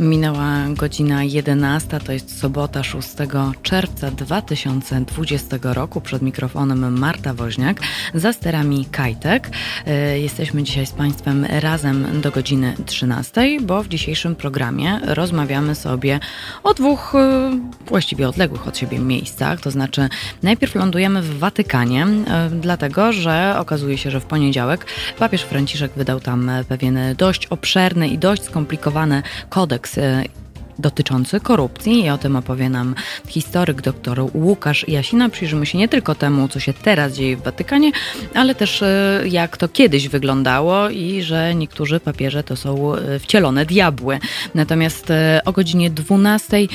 Minęła godzina 11, to jest sobota 6 czerwca 2020 roku. Przed mikrofonem Marta Woźniak, za sterami Kajtek. E, jesteśmy dzisiaj z Państwem razem do godziny 13, bo w dzisiejszym programie rozmawiamy sobie o dwóch e, właściwie odległych od siebie miejscach. To znaczy, najpierw lądujemy w Watykanie, e, dlatego że okazuje się, że w poniedziałek papież Franciszek wydał tam pewien dość obszerny i dość skomplikowany kodeks dotyczący korupcji i o tym opowie nam historyk dr Łukasz Jasina. Przyjrzymy się nie tylko temu, co się teraz dzieje w Watykanie, ale też e, jak to kiedyś wyglądało i że niektórzy papieże to są e, wcielone diabły. Natomiast o godzinie 12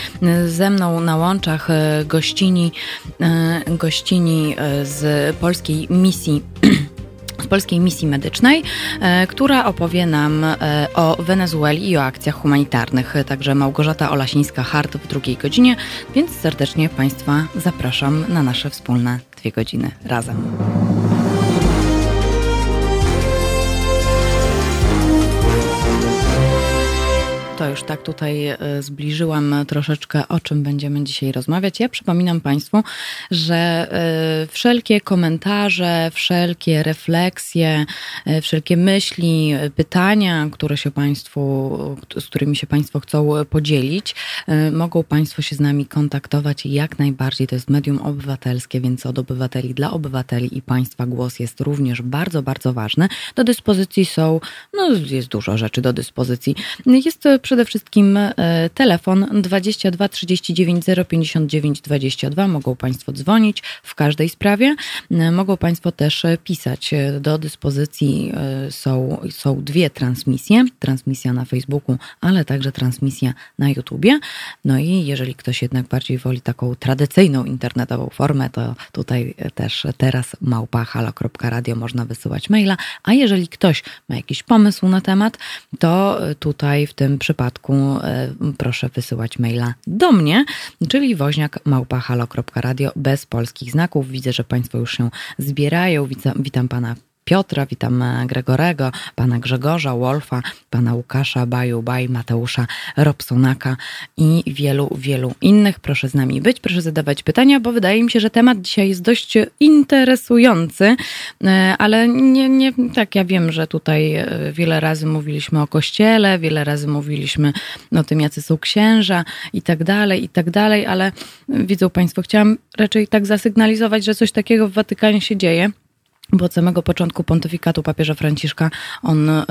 ze mną na łączach gościni, gościni z polskiej misji z Polskiej Misji Medycznej, e, która opowie nam e, o Wenezueli i o akcjach humanitarnych. Także Małgorzata Olasińska-Hart w drugiej godzinie, więc serdecznie Państwa zapraszam na nasze wspólne dwie godziny razem. To już tak tutaj e, zbliżyłam troszeczkę, o czym będziemy dzisiaj rozmawiać. Ja przypominam Państwu, że e, wszelkie komentarze, wszelkie refleksje, e, wszelkie myśli, pytania, które się Państwu, z którymi się Państwo chcą podzielić, mogą Państwo się z nami kontaktować jak najbardziej. To jest medium obywatelskie, więc od obywateli dla obywateli i Państwa głos jest również bardzo, bardzo ważny. Do dyspozycji są, no jest dużo rzeczy do dyspozycji. Jest przede wszystkim e, telefon 22 39 059 22. Mogą Państwo dzwonić w każdej sprawie. E, mogą Państwo też pisać. E, do dyspozycji są, są dwie transmisje. Transmisja na Facebooku, ale także transmisja na YouTubie. No i jeżeli ktoś jednak bardziej woli taką tradycyjną internetową formę, to tutaj też teraz małpa.halo.radio można wysyłać maila. A jeżeli ktoś ma jakiś pomysł na temat, to tutaj w tym przypadku e, proszę wysyłać maila do mnie, czyli woźniak małpahalo.radio bez polskich znaków. Widzę, że Państwo już się zbierają. Witam, witam Pana Piotra, witam e, Gregorego, pana Grzegorza, Wolfa, pana Łukasza, Baju, Baj, Mateusza, Robsonaka i wielu, wielu innych. Proszę z nami być, proszę zadawać pytania, bo wydaje mi się, że temat dzisiaj jest dość interesujący, e, ale nie, nie tak, ja wiem, że tutaj e, wiele razy mówiliśmy o kościele, wiele razy mówiliśmy o tym, jacy są księża i tak dalej, i tak dalej, ale widzą Państwo, chciałam raczej tak zasygnalizować, że coś takiego w Watykanie się dzieje bo od samego początku pontyfikatu papieża Franciszka on y,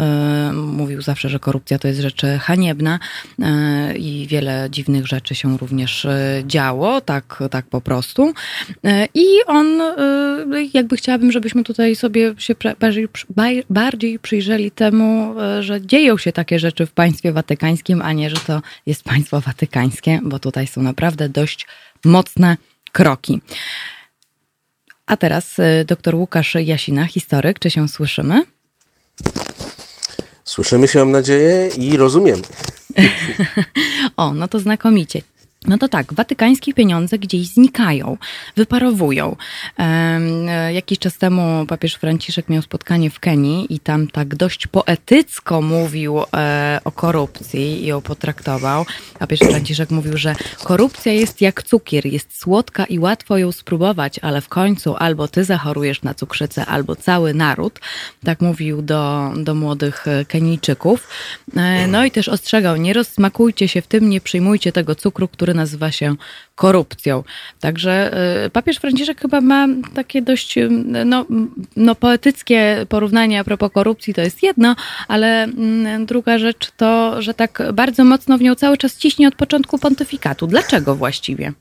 mówił zawsze, że korupcja to jest rzecz haniebna y, i wiele dziwnych rzeczy się również y, działo, tak, tak po prostu. I on, jakby chciałabym, żebyśmy tutaj sobie się bardziej, bardziej przyjrzeli temu, że dzieją się takie rzeczy w państwie watykańskim, a nie, że to jest państwo watykańskie, bo tutaj są naprawdę dość mocne kroki. A teraz y, dr Łukasz Jasina, historyk. Czy się słyszymy? Słyszymy się, mam nadzieję, i rozumiemy. o, no to znakomicie. No to tak, watykańskie pieniądze gdzieś znikają, wyparowują. E, jakiś czas temu papież Franciszek miał spotkanie w Kenii i tam tak dość poetycko mówił e, o korupcji i ją potraktował. Papież Franciszek mówił, że korupcja jest jak cukier, jest słodka i łatwo ją spróbować, ale w końcu albo ty zachorujesz na cukrzycę, albo cały naród. Tak mówił do, do młodych Kenijczyków. E, no i też ostrzegał, nie rozsmakujcie się w tym, nie przyjmujcie tego cukru, który który nazywa się korupcją. Także y, papież Franciszek chyba ma takie dość y, no, no, poetyckie porównanie a propos korupcji, to jest jedno, ale mm, druga rzecz to, że tak bardzo mocno w nią cały czas ciśnie od początku pontyfikatu. Dlaczego właściwie?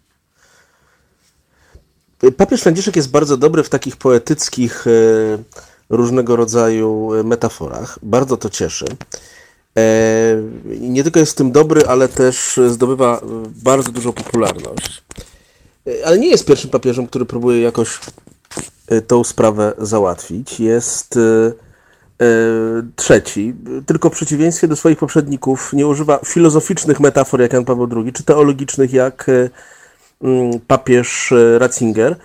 Papież Franciszek jest bardzo dobry w takich poetyckich y, różnego rodzaju metaforach. Bardzo to cieszy. E, nie tylko jest w tym dobry, ale też zdobywa bardzo dużą popularność. E, ale nie jest pierwszym papieżem, który próbuje jakoś e, tą sprawę załatwić. Jest trzeci, tylko w przeciwieństwie do swoich poprzedników nie używa filozoficznych metafor jak Jan Paweł II, czy teologicznych jak papież Ratzinger,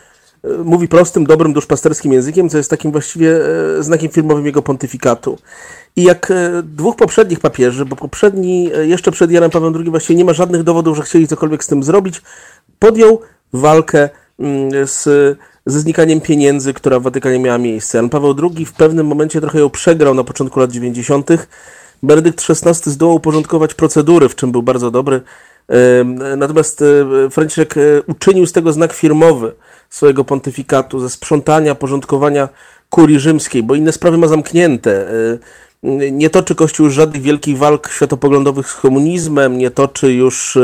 mówi prostym, dobrym, duszpasterskim językiem, co jest takim właściwie znakiem firmowym jego pontyfikatu. I jak dwóch poprzednich papieży, bo poprzedni, jeszcze przed Janem Pawłem II właściwie nie ma żadnych dowodów, że chcieli cokolwiek z tym zrobić, podjął walkę mm, z, ze znikaniem pieniędzy, która w Watykanie miała miejsce. Jan Paweł II w pewnym momencie trochę ją przegrał na początku lat 90. Benedykt XVI zdołał uporządkować procedury, w czym był bardzo dobry. Natomiast e, Franciszek e, uczynił z tego znak firmowy swojego pontyfikatu, ze sprzątania, porządkowania kurii rzymskiej, bo inne sprawy ma zamknięte. E, nie toczy Kościół żadnych wielkich walk światopoglądowych z komunizmem, nie toczy już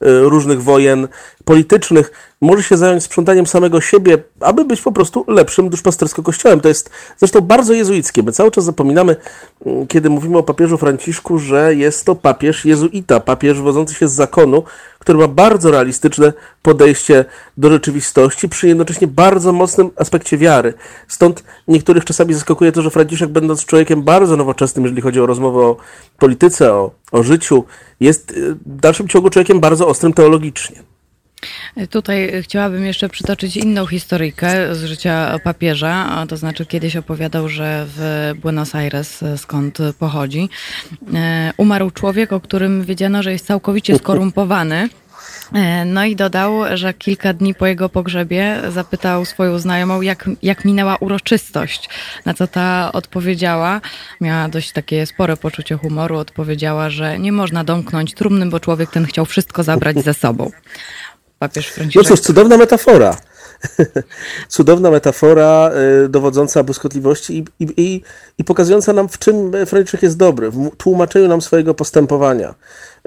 różnych wojen politycznych może się zająć sprzątaniem samego siebie, aby być po prostu lepszym duszpastersko-kościołem. To jest zresztą bardzo jezuickie. My cały czas zapominamy, mm, kiedy mówimy o papieżu Franciszku, że jest to papież jezuita, papież wodzący się z zakonu, który ma bardzo realistyczne podejście do rzeczywistości, przy jednocześnie bardzo mocnym aspekcie wiary. Stąd niektórych czasami zaskakuje to, że Franciszek, będąc człowiekiem bardzo nowoczesnym, jeżeli chodzi o rozmowę o polityce, o, o życiu, jest y, w dalszym ciągu człowiekiem bardzo ostrym teologicznie. Tutaj chciałabym jeszcze przytoczyć inną historyjkę z życia papieża, to znaczy kiedyś opowiadał, że w Buenos Aires, skąd pochodzi, e, umarł człowiek, o którym wiedziano, że jest całkowicie skorumpowany. E, no i dodał, że kilka dni po jego pogrzebie zapytał swoją znajomą, jak, jak minęła uroczystość. Na co ta odpowiedziała, miała dość takie spore poczucie humoru, odpowiedziała, że nie można domknąć trumnym, bo człowiek ten chciał wszystko zabrać ze sobą papież Franciszek. No cóż, cudowna metafora. cudowna metafora y, dowodząca błyskotliwości i, i, i, i, pokazująca nam, w czym Franciszek jest dobry, w tłumaczeniu nam swojego postępowania.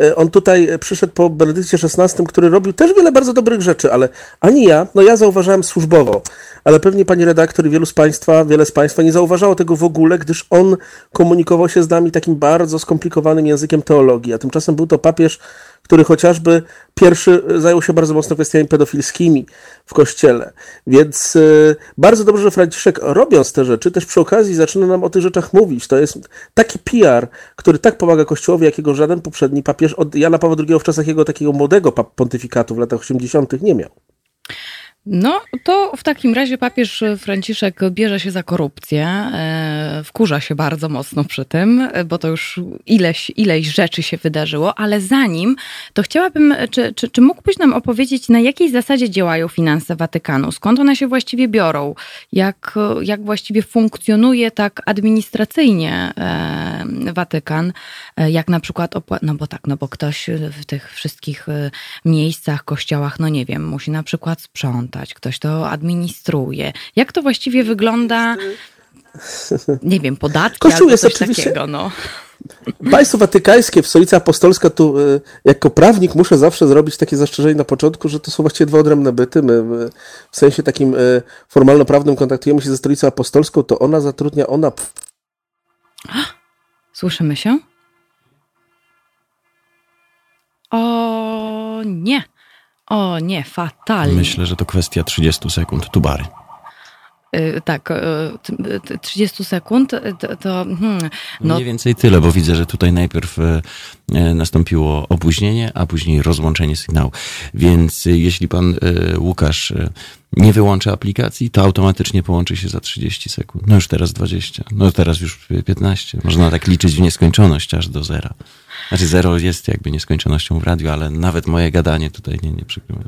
Y, on tutaj przyszedł po Benedykcie XVI, który robił też wiele bardzo dobrych rzeczy, ale ani ja, no ja zauważałem służbowo, ale pewnie pani redaktor i wielu z Państwa, wiele z Państwa nie zauważało tego w ogóle, gdyż on komunikował się z nami takim bardzo skomplikowanym językiem teologii, a tymczasem był to papież, który chociażby pierwszy zajął się bardzo mocno kwestiami pedofilskimi w kościele. Więc y, bardzo dobrze, że Franciszek robiąc te rzeczy, też przy okazji zaczyna nam o tych rzeczach mówić. To jest taki PR, który tak pomaga Kościołowi, jakiego żaden poprzedni papież od Jana Pawła II w czasach jego takiego młodego pontyfikatu w latach 80. nie miał. No, to w takim razie papież Franciszek bierze się za korupcję, e, wkurza się bardzo mocno przy tym, bo to już ileś, ileś rzeczy się wydarzyło, ale zanim, to chciałabym, czy, czy, czy mógłbyś nam opowiedzieć, na jakiej zasadzie działają finanse Watykanu? Skąd one się właściwie biorą? Jak, jak właściwie funkcjonuje tak administracyjnie e, Watykan? E, jak na przykład, no bo tak, no bo ktoś w tych wszystkich miejscach, kościołach, no nie wiem, musi na przykład sprzątać, sprzątać, ktoś to administruje. Jak to właściwie wygląda? Nie wiem, podatki Kościół albo jest coś oczywiście... takiego, no. Państwo watykańskie, stolica apostolska, tu y, jako prawnik muszę zawsze zrobić takie zastrzeżenie na początku, że to są właściwie dwa odrębne byty. My w sensie takim y, formalno-prawnym kontaktujemy się ze stolicą apostolską, to ona zatrudnia, ona... Słyszymy się? O nie. O nie, fatalnie. Myślę, że to kwestia 30 sekund tubary. Yy, tak, yy, 30 sekund to. to hmm, no. Mniej więcej tyle, bo widzę, że tutaj najpierw yy, nastąpiło opóźnienie, a później rozłączenie sygnału. Więc y, jeśli pan y, Łukasz nie wyłączy aplikacji, to automatycznie połączy się za 30 sekund. No już teraz 20, no teraz już 15. Można tak liczyć w nieskończoność aż do zera. Znaczy zero jest jakby nieskończonością w radiu, ale nawet moje gadanie tutaj nie, nie przykrywa.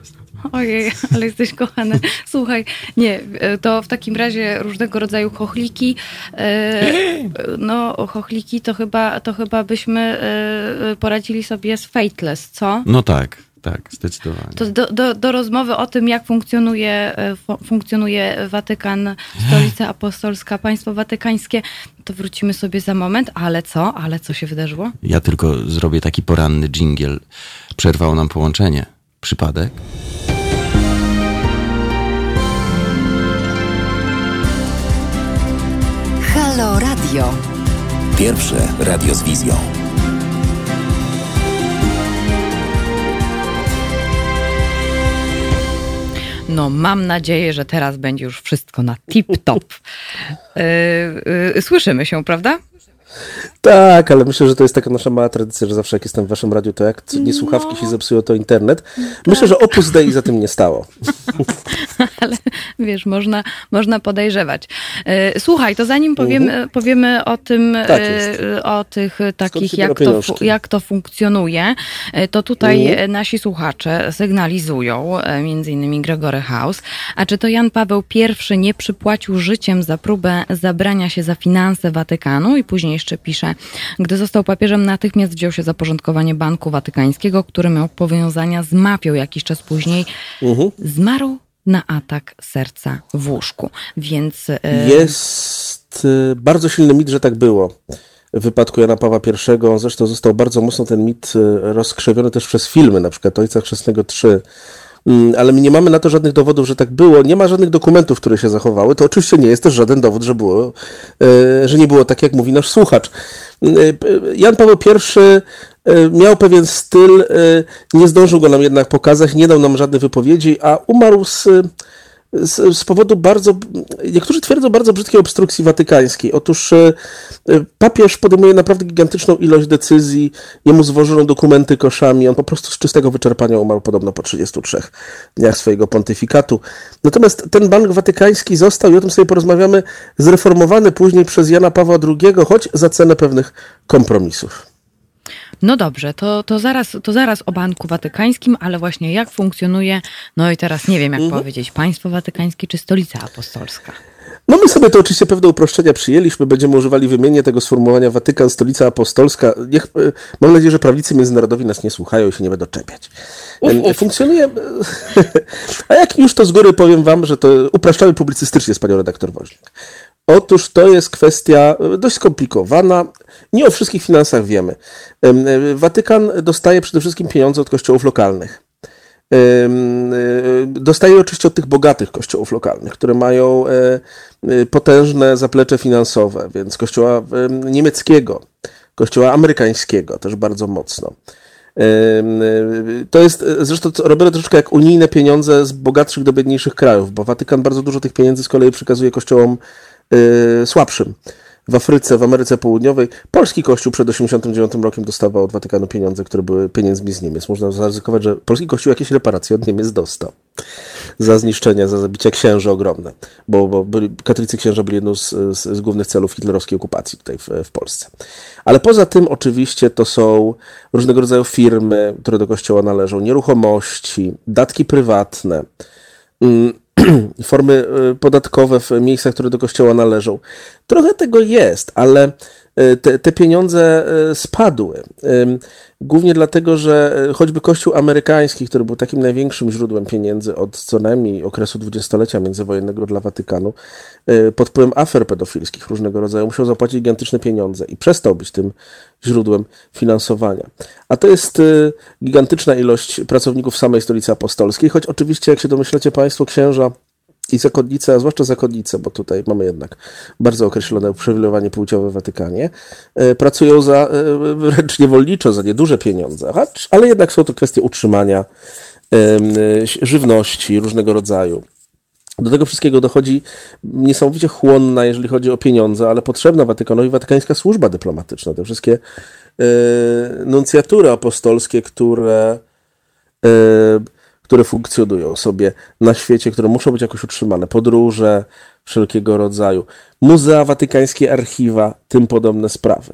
Ojej, ale jesteś kochany. Słuchaj, nie, to w takim razie różnego rodzaju chochliki. E, no, chochliki to chyba, to chyba byśmy e, poradzili sobie z Fateless, co? No tak. Tak, zdecydowanie. To do, do, do rozmowy o tym, jak funkcjonuje, e, funkcjonuje Watykan, stolica apostolska, państwo watykańskie, to wrócimy sobie za moment. Ale co? Ale co się wydarzyło? Ja tylko zrobię taki poranny dżingiel. Przerwało nam połączenie. Przypadek? Halo Radio. Pierwsze radio z wizją. No, mam nadzieję, że teraz będzie już wszystko na tip-top. Yy, yy, słyszymy się, prawda? Tak, ale myślę, że to jest taka nasza mała tradycja, że zawsze jak jestem w waszym radiu, to jak nie słuchawki no. się zepsują, to internet. Myślę, że Opus Dei za tym nie stało. ale wiesz, można, można podejrzewać. E, słuchaj, to zanim powiemy, -huh. powiemy o tym, tak e, o tych takich, jak to, jak to funkcjonuje, e, to tutaj -huh. nasi słuchacze sygnalizują, między innymi Gregory House, a czy to Jan Paweł I nie przypłacił życiem za próbę zabrania się za finanse Watykanu i później jeszcze pisze, gdy został papieżem natychmiast wziął się za porządkowanie Banku Watykańskiego, który miał powiązania z mafią jakiś czas później. Uh mhm. -huh. Zmarł na atak serca w łóżku. Więc. E, Jest e, bardzo silny mit, że tak było. W wypadku Jana Pawła I, zresztą został bardzo mocno ten mit e, rozkrzewiony też przez filmy, na przykład Ojca Chrzestnego 3, mm, ale my nie mamy na to żadnych dowodów, że tak było. Nie ma żadnych dokumentów, które się zachowały. To oczywiście nie jest też żaden dowód, że, było, że nie było tak, jak mówi nasz słuchacz. Jan Paweł I E, miał pewien styl, e, nie zdążył go nam jednak pokazać, nie dał nam żadnych wypowiedzi, a umarł z, z, z, powodu bardzo, niektórzy twierdzą, bardzo brzydkiej obstrukcji watykańskiej. Otóż e, papież podejmuje naprawdę gigantyczną ilość decyzji, jemu zwożono dokumenty koszami, on po prostu z czystego wyczerpania umarł podobno po 33 dniach swojego pontyfikatu. Natomiast ten bank watykański został, i o tym sobie porozmawiamy, zreformowany później przez Jana Pawła II, choć za cenę pewnych kompromisów. No dobrze, to, to, zaraz, to zaraz o Banku Watykańskim, ale właśnie jak funkcjonuje, no i teraz nie wiem jak mhm. powiedzieć, państwo watykańskie czy stolica apostolska? No my sobie to oczywiście pewne uproszczenia przyjęliśmy, będziemy używali wymienienie tego sformułowania Watykan, stolica apostolska. Niech, e, mam nadzieję, że prawnicy międzynarodowi nas nie słuchają i się nie będą czepiać. Uf, uf. Funkcjonuje, a jak już to z góry powiem wam, że to upraszczamy publicystycznie z panią redaktor Woźnik. Otóż to jest kwestia e, dość skomplikowana. Nie o wszystkich finansach wiemy. E, Watykan dostaje przede wszystkim pieniądze od kościołów lokalnych. E, dostaje oczywiście od tych bogatych kościołów lokalnych, które mają potężne zaplecze finansowe, więc kościoła niemieckiego, kościoła amerykańskiego też bardzo mocno. To jest zresztą robione troszeczkę jak unijne pieniądze z bogatszych do biedniejszych krajów, bo Watykan bardzo dużo tych pieniędzy z kolei przekazuje kościołom Y, słabszym. W Afryce, w Ameryce Południowej polski kościół przed 1989 rokiem dostawał od Watykanu pieniądze, które były pieniędzmi z Niemiec. Można zaryzykować, że polski kościół jakieś reparacje od Niemiec dostał za zniszczenia, za zabicia księży ogromne, bo, bo byli, katolicy księża byli jedną z, z, z, głównych celów hitlerowskiej okupacji tutaj w, w Polsce. Ale poza tym oczywiście to są różnego rodzaju firmy, które do kościoła należą, nieruchomości, datki prywatne, mm, formy y, podatkowe w miejscach, które do kościoła należą. Trochę tego jest, ale te, te pieniądze y, spadły. Głównie dlatego, że choćby Kościół amerykański, który był takim największym źródłem pieniędzy od co najmniej okresu dwudziestolecia międzywojennego dla Watykanu, pod wpływem afer pedofilskich różnego rodzaju, musiał zapłacić gigantyczne pieniądze i przestał być tym źródłem finansowania. A to jest gigantyczna ilość pracowników samej stolicy apostolskiej, choć oczywiście, jak się domyślacie Państwo, księża i zakonnice, a zwłaszcza zakonnice, bo tutaj mamy jednak bardzo określone uprzywilejowanie płciowe w Watykanie, e, pracują za e, wręcz niewolniczo, za nieduże pieniądze, ale jednak są to kwestie utrzymania żywności różnego rodzaju. Do tego wszystkiego dochodzi niesamowicie chłonna, jeżeli chodzi o pieniądze, ale potrzebna Watykanowi watykańska służba dyplomatyczna. Te wszystkie e, nuncjatury apostolskie, które które funkcjonują sobie na świecie, które muszą być jakoś utrzymane. Podróże wszelkiego rodzaju, muzea watykańskie, archiwa, tym podobne sprawy.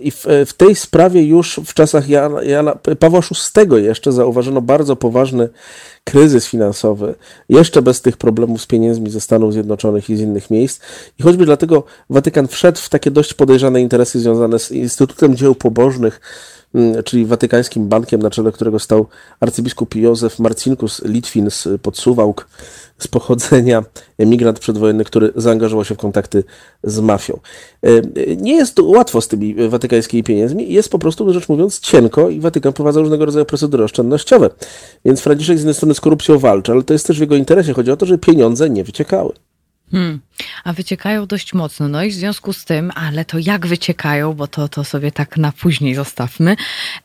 I w, w tej sprawie już w czasach Jana, Jana, Pawła VI jeszcze zauważono bardzo poważny kryzys finansowy, jeszcze bez tych problemów z pieniędzmi ze Stanów Zjednoczonych i z innych miejsc. I choćby dlatego Watykan wszedł w takie dość podejrzane interesy związane z Instytutem Dzieł Pobożnych, czyli Watykańskim Bankiem, na czele którego stał arcybiskup Józef Marcinkus Litwin z Podsuwałk, z pochodzenia, emigrant przedwojenny, który zaangażował się w kontakty z mafią. E, nie jest łatwo z tymi watykańskimi pieniędzmi, jest po prostu, rzecz mówiąc, cienko i Watykan prowadza różnego rodzaju procedury oszczędnościowe. Więc Franciszek z jednej strony z korupcją walczy, ale to jest też w jego interesie. Chodzi o to, żeby pieniądze nie wyciekały. Hmm. A wyciekają dość mocno. No i w związku z tym, ale to jak wyciekają, bo to, to sobie tak na później zostawmy.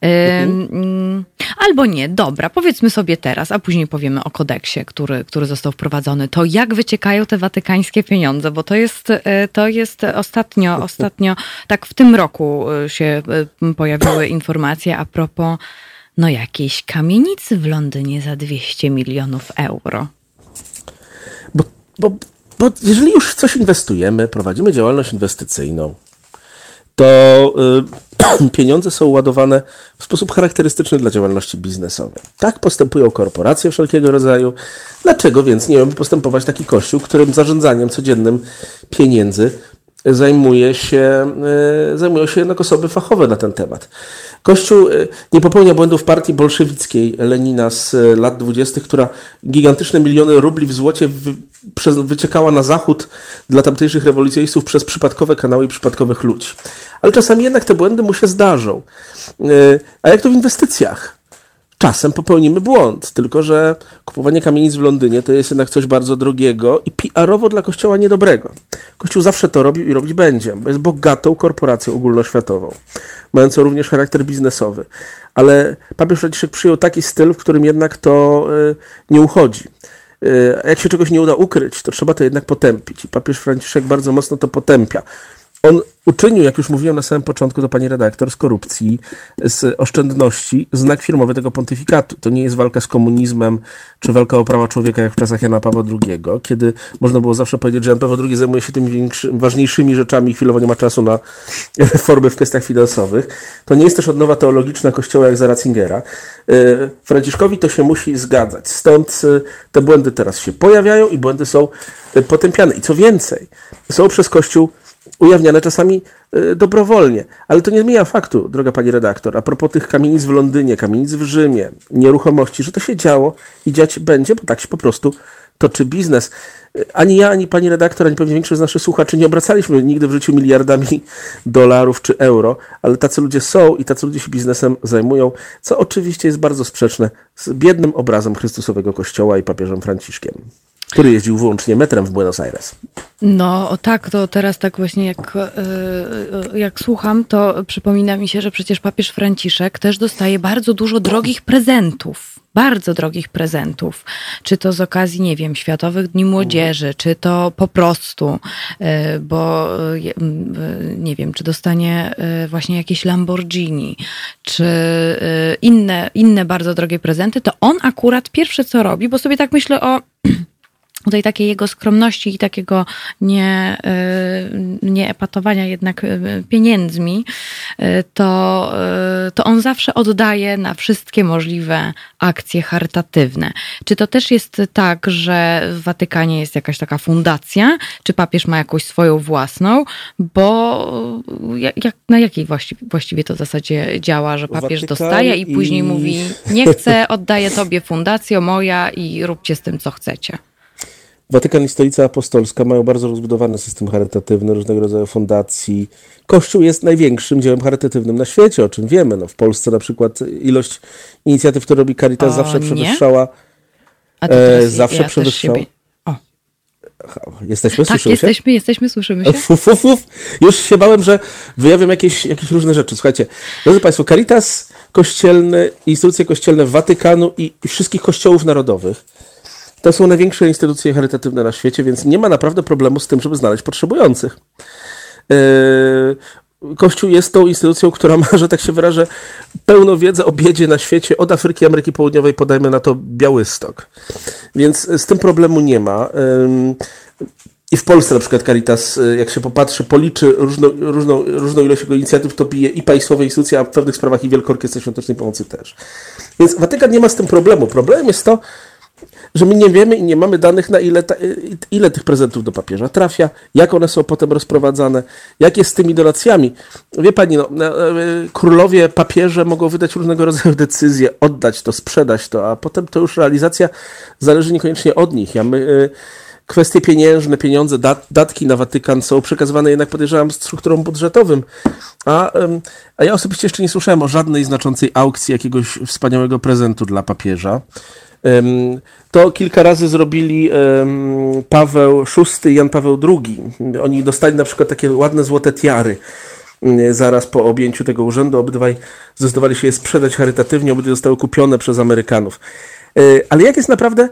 Mhm. Albo nie, dobra, powiedzmy sobie teraz, a później powiemy o kodeksie, który, który został wprowadzony. To jak wyciekają te watykańskie pieniądze, bo to jest, e, to jest ostatnio, ostatnio, tak w tym roku e, się e, pojawiły informacje a propos no jakiejś kamienicy w Londynie za 200 milionów euro. Bo, bo bo jeżeli już coś inwestujemy, prowadzimy działalność inwestycyjną, to y, pieniądze są ładowane w sposób charakterystyczny dla działalności biznesowej. Tak postępują korporacje wszelkiego rodzaju. Dlaczego więc nie mamy postępować taki kościół, którym zarządzaniem codziennym pieniędzy zajmuje się, e, zajmują się jednak osoby fachowe na ten temat. Kościół e, nie popełnia błędów partii bolszewickiej Lenina z e, lat 20., która gigantyczne miliony rubli w złocie wyciekała na zachód dla tamtejszych rewolucjonistów przez przypadkowe kanały i przypadkowych ludzi. Ale czasami jednak te błędy mu się zdarzą. A jak to w inwestycjach? Czasem popełnimy błąd, tylko że kupowanie kamienic w Londynie to jest jednak coś bardzo drogiego i PR-owo dla Kościoła niedobrego. Kościół zawsze to robił i robić będzie, bo jest bogatą korporacją ogólnoświatową, mającą również charakter biznesowy. Ale papież Franciszek przyjął taki styl, w którym jednak to y, nie uchodzi. Y, jak się czegoś nie uda ukryć, to trzeba to jednak potępić. I papież Franciszek bardzo mocno to potępia. On uczynił, jak już mówiłem na samym początku do pani redaktor, z korupcji, z oszczędności znak firmowy tego pontyfikatu. To nie jest walka z komunizmem, czy walka o prawa człowieka, jak w czasach Jana Pawła II, kiedy można było zawsze powiedzieć, że Jan Paweł II zajmuje się tymi ważniejszymi rzeczami i chwilowo nie ma czasu na reformy w kwestiach finansowych. To nie jest też odnowa teologiczna Kościoła jak za Ratzingera. E, Franciszkowi to się musi zgadzać. Stąd e, te błędy teraz się pojawiają i błędy są e, potępiane. I co więcej, są przez Kościół ujawniane czasami y, dobrowolnie. Ale to nie zmienia faktu, droga pani redaktor, a propos tych kamienic w Londynie, kamienic w Rzymie, nieruchomości, że to się działo i dziać będzie, bo tak się po prostu toczy biznes. Y, ani ja, ani pani redaktor, ani pewnie większość z naszych słuchaczy nie obracaliśmy nigdy w życiu miliardami dolarów czy euro, ale tacy ludzie są i tacy ludzie się biznesem zajmują, co oczywiście jest bardzo sprzeczne z biednym obrazem Chrystusowego Kościoła i papieżem Franciszkiem który jeździł wyłącznie metrem w Buenos Aires. No tak, to teraz tak właśnie jak, e, e, jak słucham, to przypomina mi się, że przecież papież Franciszek też dostaje bardzo dużo drogich prezentów. Bardzo drogich prezentów. Czy to z okazji, nie wiem, Światowych Dni Młodzieży, czy to po prostu, e, bo nie wiem, czy dostanie właśnie jakieś Lamborghini, czy inne, inne bardzo drogie prezenty, to on akurat pierwsze co robi, bo sobie tak myślę o tej takiej jego skromności i takiego nie, y, nie epatowania jednak y, pieniędzmi, y, to, to on zawsze oddaje na wszystkie możliwe akcje charytatywne. Czy to też jest tak, że w Watykanie jest jakaś taka fundacja, czy papież ma jakąś swoją własną, bo jak, na jakiej właściwie, właściwie to zasadzie działa, że papież Watykan dostaje i później i... mówi nie chcę, oddaję tobie fundację moja i róbcie z tym co chcecie. Watykan i Stolica Apostolska mają bardzo rozbudowany system charytatywny, różnego rodzaju fundacji. Kościół jest największym dziełem charytatywnym na świecie, o czym wiemy. No, w Polsce na przykład ilość inicjatyw, które robi Caritas, o, zawsze przewyższała. E, zawsze ja przewyższała. Jesteśmy, tak, słyszymy jesteśmy, się? jesteśmy, słyszymy się. Już się bałem, że wyjawiam jakieś, jakieś różne rzeczy. Słuchajcie, drodzy Państwo, Caritas kościelny, instytucje kościelne Watykanu i wszystkich kościołów narodowych to są największe instytucje charytatywne na świecie, więc nie ma naprawdę problemu z tym, żeby znaleźć potrzebujących. E, Kościół jest tą instytucją, która ma, że tak się wyrażę, pełną wiedzę o biedzie na świecie, od Afryki, Ameryki Południowej, podajmy na to Białystok. Więc z tym problemu nie ma. I w Polsce na przykład Caritas, e, jak się popatrzy, policzy różną, różną, różną ilość jego inicjatyw, to bije i państwowe instytucje, a w pewnych sprawach i Wielka Orkiestra Świątecznej Pomocy też. Więc Watykan nie ma z tym problemu. Problemem jest to, że my nie wiemy i nie mamy danych, na ile, ta, ile tych prezentów do papieża trafia, jak one są potem rozprowadzane, jak jest z tymi donacjami. Wie pani, no, e, królowie, papieże mogą wydać różnego rodzaju decyzje, oddać to, sprzedać to, a potem to już realizacja zależy niekoniecznie od nich. Ja my, e, kwestie pieniężne, pieniądze, dat, datki na Watykan są przekazywane jednak podejrzewam strukturą budżetowym. A, a ja osobiście jeszcze nie słyszałem o żadnej znaczącej aukcji jakiegoś wspaniałego prezentu dla papieża. To kilka razy zrobili Paweł VI i Jan Paweł II. Oni dostali na przykład takie ładne złote tiary zaraz po objęciu tego urzędu. Obydwaj zdecydowali się je sprzedać charytatywnie, obydwie zostały kupione przez Amerykanów. E, ale jak jest naprawdę?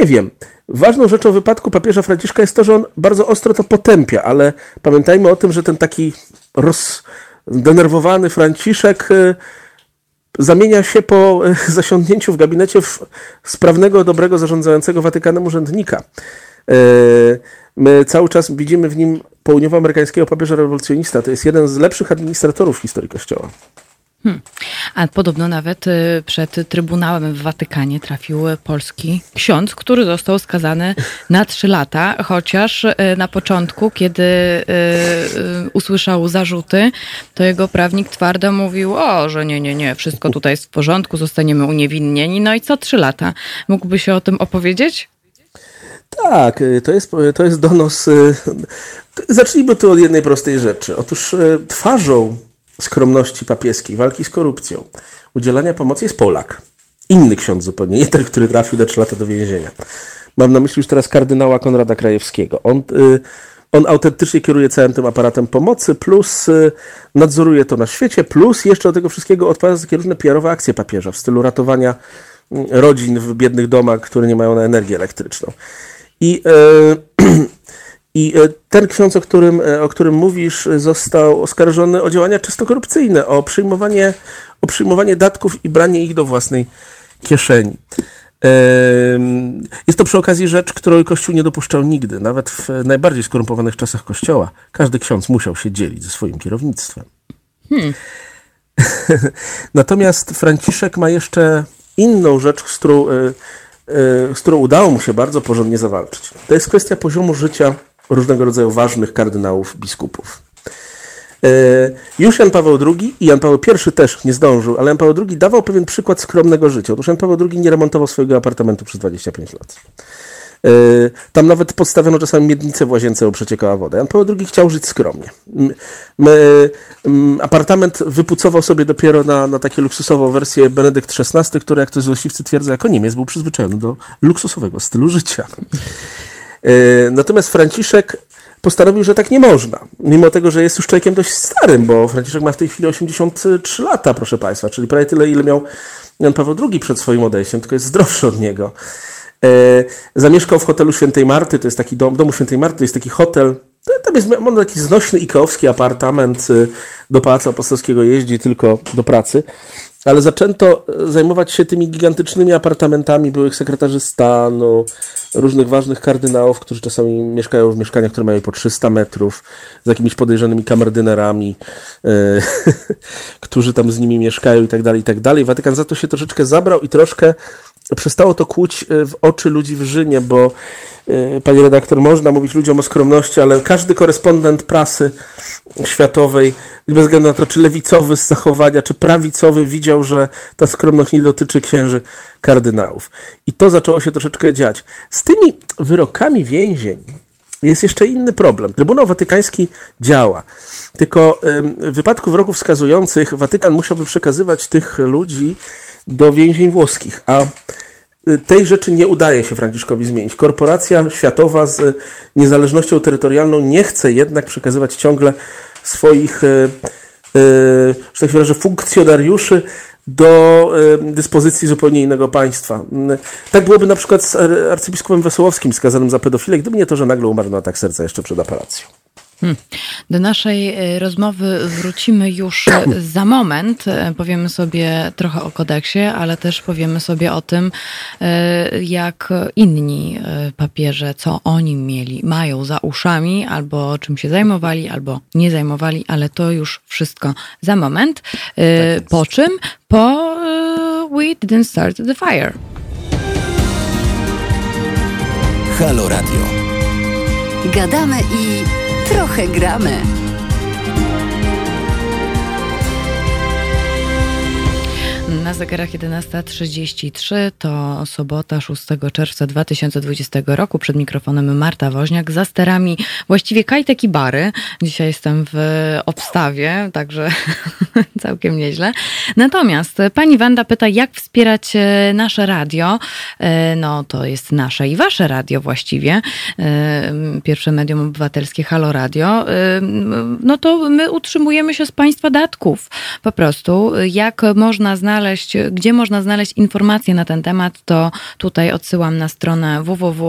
Nie wiem. Ważną rzeczą w wypadku papieża Franciszka jest to, że on bardzo ostro to potępia, ale pamiętajmy o tym, że ten taki rozdenerwowany Franciszek e, zamienia się po e, zasiądnięciu w gabinecie w sprawnego, dobrego, zarządzającego Watykanem urzędnika. My cały czas widzimy w nim południowoamerykańskiego papieża rewolucjonista. To jest jeden z lepszych administratorów w historii Kościoła. Hmm. A podobno nawet y, przed Trybunałem w Watykanie trafił polski ksiądz, który został skazany na trzy lata, chociaż y, na początku, kiedy y, usłyszał zarzuty, to jego prawnik twardo mówił, o, że nie, nie, nie, wszystko tutaj jest w porządku, zostaniemy uniewinnieni. No i co trzy lata? Mógłby się o tym opowiedzieć? Tak, to jest, to jest donos. Zacznijmy tu od jednej prostej rzeczy. Otóż twarzą skromności papieskiej, walki z korupcją, udzielania pomocy jest Polak. Inny ksiądz zupełnie, nie ten, który trafił do 3 lata do więzienia. Mam na myśli już teraz kardynała Konrada Krajewskiego. On, y, on autentycznie kieruje całym tym aparatem pomocy, plus y, nadzoruje to na świecie, plus jeszcze do tego wszystkiego odpowiada za takie różne PR-owe akcje papieża w stylu ratowania mm, rodzin w biednych domach, które nie mają na energię elektryczną. I yy, I e, ten ksiądz, o którym, e, o którym mówisz, został oskarżony o działania czysto korupcyjne, o przyjmowanie, o przyjmowanie datków i branie ich do własnej kieszeni. Jest to przy okazji rzecz, której Kościół nie dopuszczał nigdy. Nawet w najbardziej skorumpowanych czasach Kościoła każdy ksiądz musiał się dzielić ze swoim kierownictwem. Hmm. Natomiast Franciszek ma jeszcze inną rzecz, z którą, e, z którą udało mu się bardzo porządnie zawalczyć. To jest kwestia poziomu życia różnego rodzaju ważnych kardynałów, biskupów. E, już Jan Paweł II i Jan Paweł I też nie zdążył, ale Jan Paweł II dawał pewien przykład skromnego życia. Otóż Jan Paweł II nie remontował swojego apartamentu przez 25 lat. E, tam nawet podstawiono czasami miednicę w łazience, bo przeciekała woda. Jan Paweł II chciał żyć skromnie. Apartament wypucował sobie dopiero na, na takie luksusową wersję Benedykt XVI, który, jak to złośliwcy twierdzą, jako Niemiec był przyzwyczajony do luksusowego stylu życia. E, natomiast Franciszek postanowił, że tak nie można. Mimo tego, że jest już człowiekiem dość starym, bo Franciszek ma w tej chwili 83 lata, proszę Państwa, czyli prawie tyle, ile miał Jan Paweł II przed swoim odejściem, tylko jest zdrowszy od niego. E, zamieszkał w hotelu Świętej Marty, to jest taki dom, domu Świętej Marty, to jest taki hotel, tam jest on taki znośny ikeowski apartament, do Pałacu Apostolskiego jeździ tylko do pracy ale zaczęto e, zajmować się tymi gigantycznymi apartamentami byłych sekretarzy stanu, różnych ważnych kardynałów, którzy czasami mieszkają w mieszkaniach, które mają po 300 metrów, z jakimiś podejrzanymi kamerdynerami, e, którzy tam z nimi mieszkają i tak dalej, i tak dalej. Watykan za to się troszeczkę zabrał i troszkę przestało to kłuć e, w oczy ludzi w Rzymie, bo e, Panie redaktor, można mówić ludziom o skromności, ale każdy korespondent prasy światowej, bez względu na to, czy lewicowy z zachowania, czy prawicowy, widział, że ta skromność nie dotyczy księży kardynałów. I to zaczęło się troszeczkę dziać. Z tymi wyrokami więzień jest jeszcze inny problem. Trybunał Watykański działa. Tylko w wypadku wyroków wskazujących Watykan musiałby przekazywać tych ludzi do więzień włoskich, a y, tej rzeczy nie udaje się Franciszkowi zmienić. Korporacja światowa z niezależnością terytorialną nie chce jednak przekazywać ciągle swoich, y, y, że tak wyrażę, funkcjonariuszy do dyspozycji zupełnie innego państwa. Tak byłoby na przykład z arcybiskupem Wesołowskim skazanym za pedofilę, gdyby nie to, że nagle umarł na atak serca jeszcze przed operacją. Hmm. Do naszej e, rozmowy wrócimy już e, za moment. E, powiemy sobie trochę o kodeksie, ale też powiemy sobie o tym, jak inni papieże, co oni mieli, mają za uszami, albo czym się zajmowali, albo nie zajmowali, ale to już wszystko za moment. Tak po czym? Po We Didn't Start the Fire. Halo Radio. Gadamy i Trochę gramy. Na zegarach 11.33 to sobota 6 czerwca 2020 roku. Przed mikrofonem Marta Woźniak, za sterami właściwie Kajtek i Bary. Dzisiaj jestem w obstawie, także całkiem nieźle. Natomiast pani Wanda pyta, jak wspierać e, nasze radio. E, no to jest nasze i wasze radio właściwie. E, pierwsze medium obywatelskie Halo Radio. No to my utrzymujemy się z państwa datków. Po prostu jak można znaleźć, gdzie można znaleźć informacje na ten temat, to tutaj odsyłam na stronę www.halo.radio.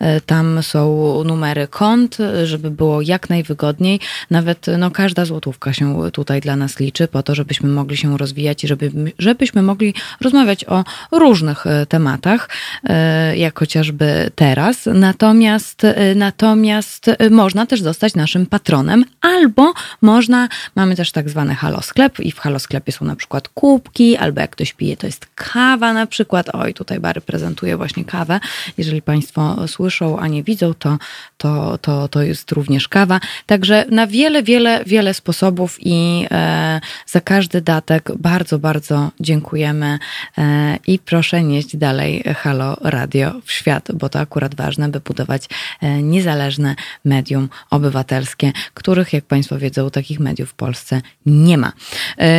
E, tam są numery kont, żeby było jak najwygodniej. Nawet no, każda złotówka się tutaj dla nas liczy, po to, żebyśmy mogli się rozwijać i żeby, żebyśmy mogli rozmawiać o różnych e, tematach, e, jak chociażby teraz. Natomiast, natomiast można też zostać naszym patronem, albo można, mamy też tak zwany Halo Sklep i w Halo Sklepie są na przykład kubki, albo jak ktoś pije, to jest kawa na przykład. Oj, tutaj Bary prezentuje właśnie kawę. Jeżeli Państwo słyszą, a nie widzą, to, to, to, to jest również kawa. Także na wiele, wiele, wiele sposobów i e, za każdy datek bardzo, bardzo dziękujemy e, i proszę nieść dalej Halo Radio w świat, bo to akurat ważne, by budować e, niezależne medium obywatelskie, których, jak Państwo wiedzą, takich mediów w Polsce nie ma.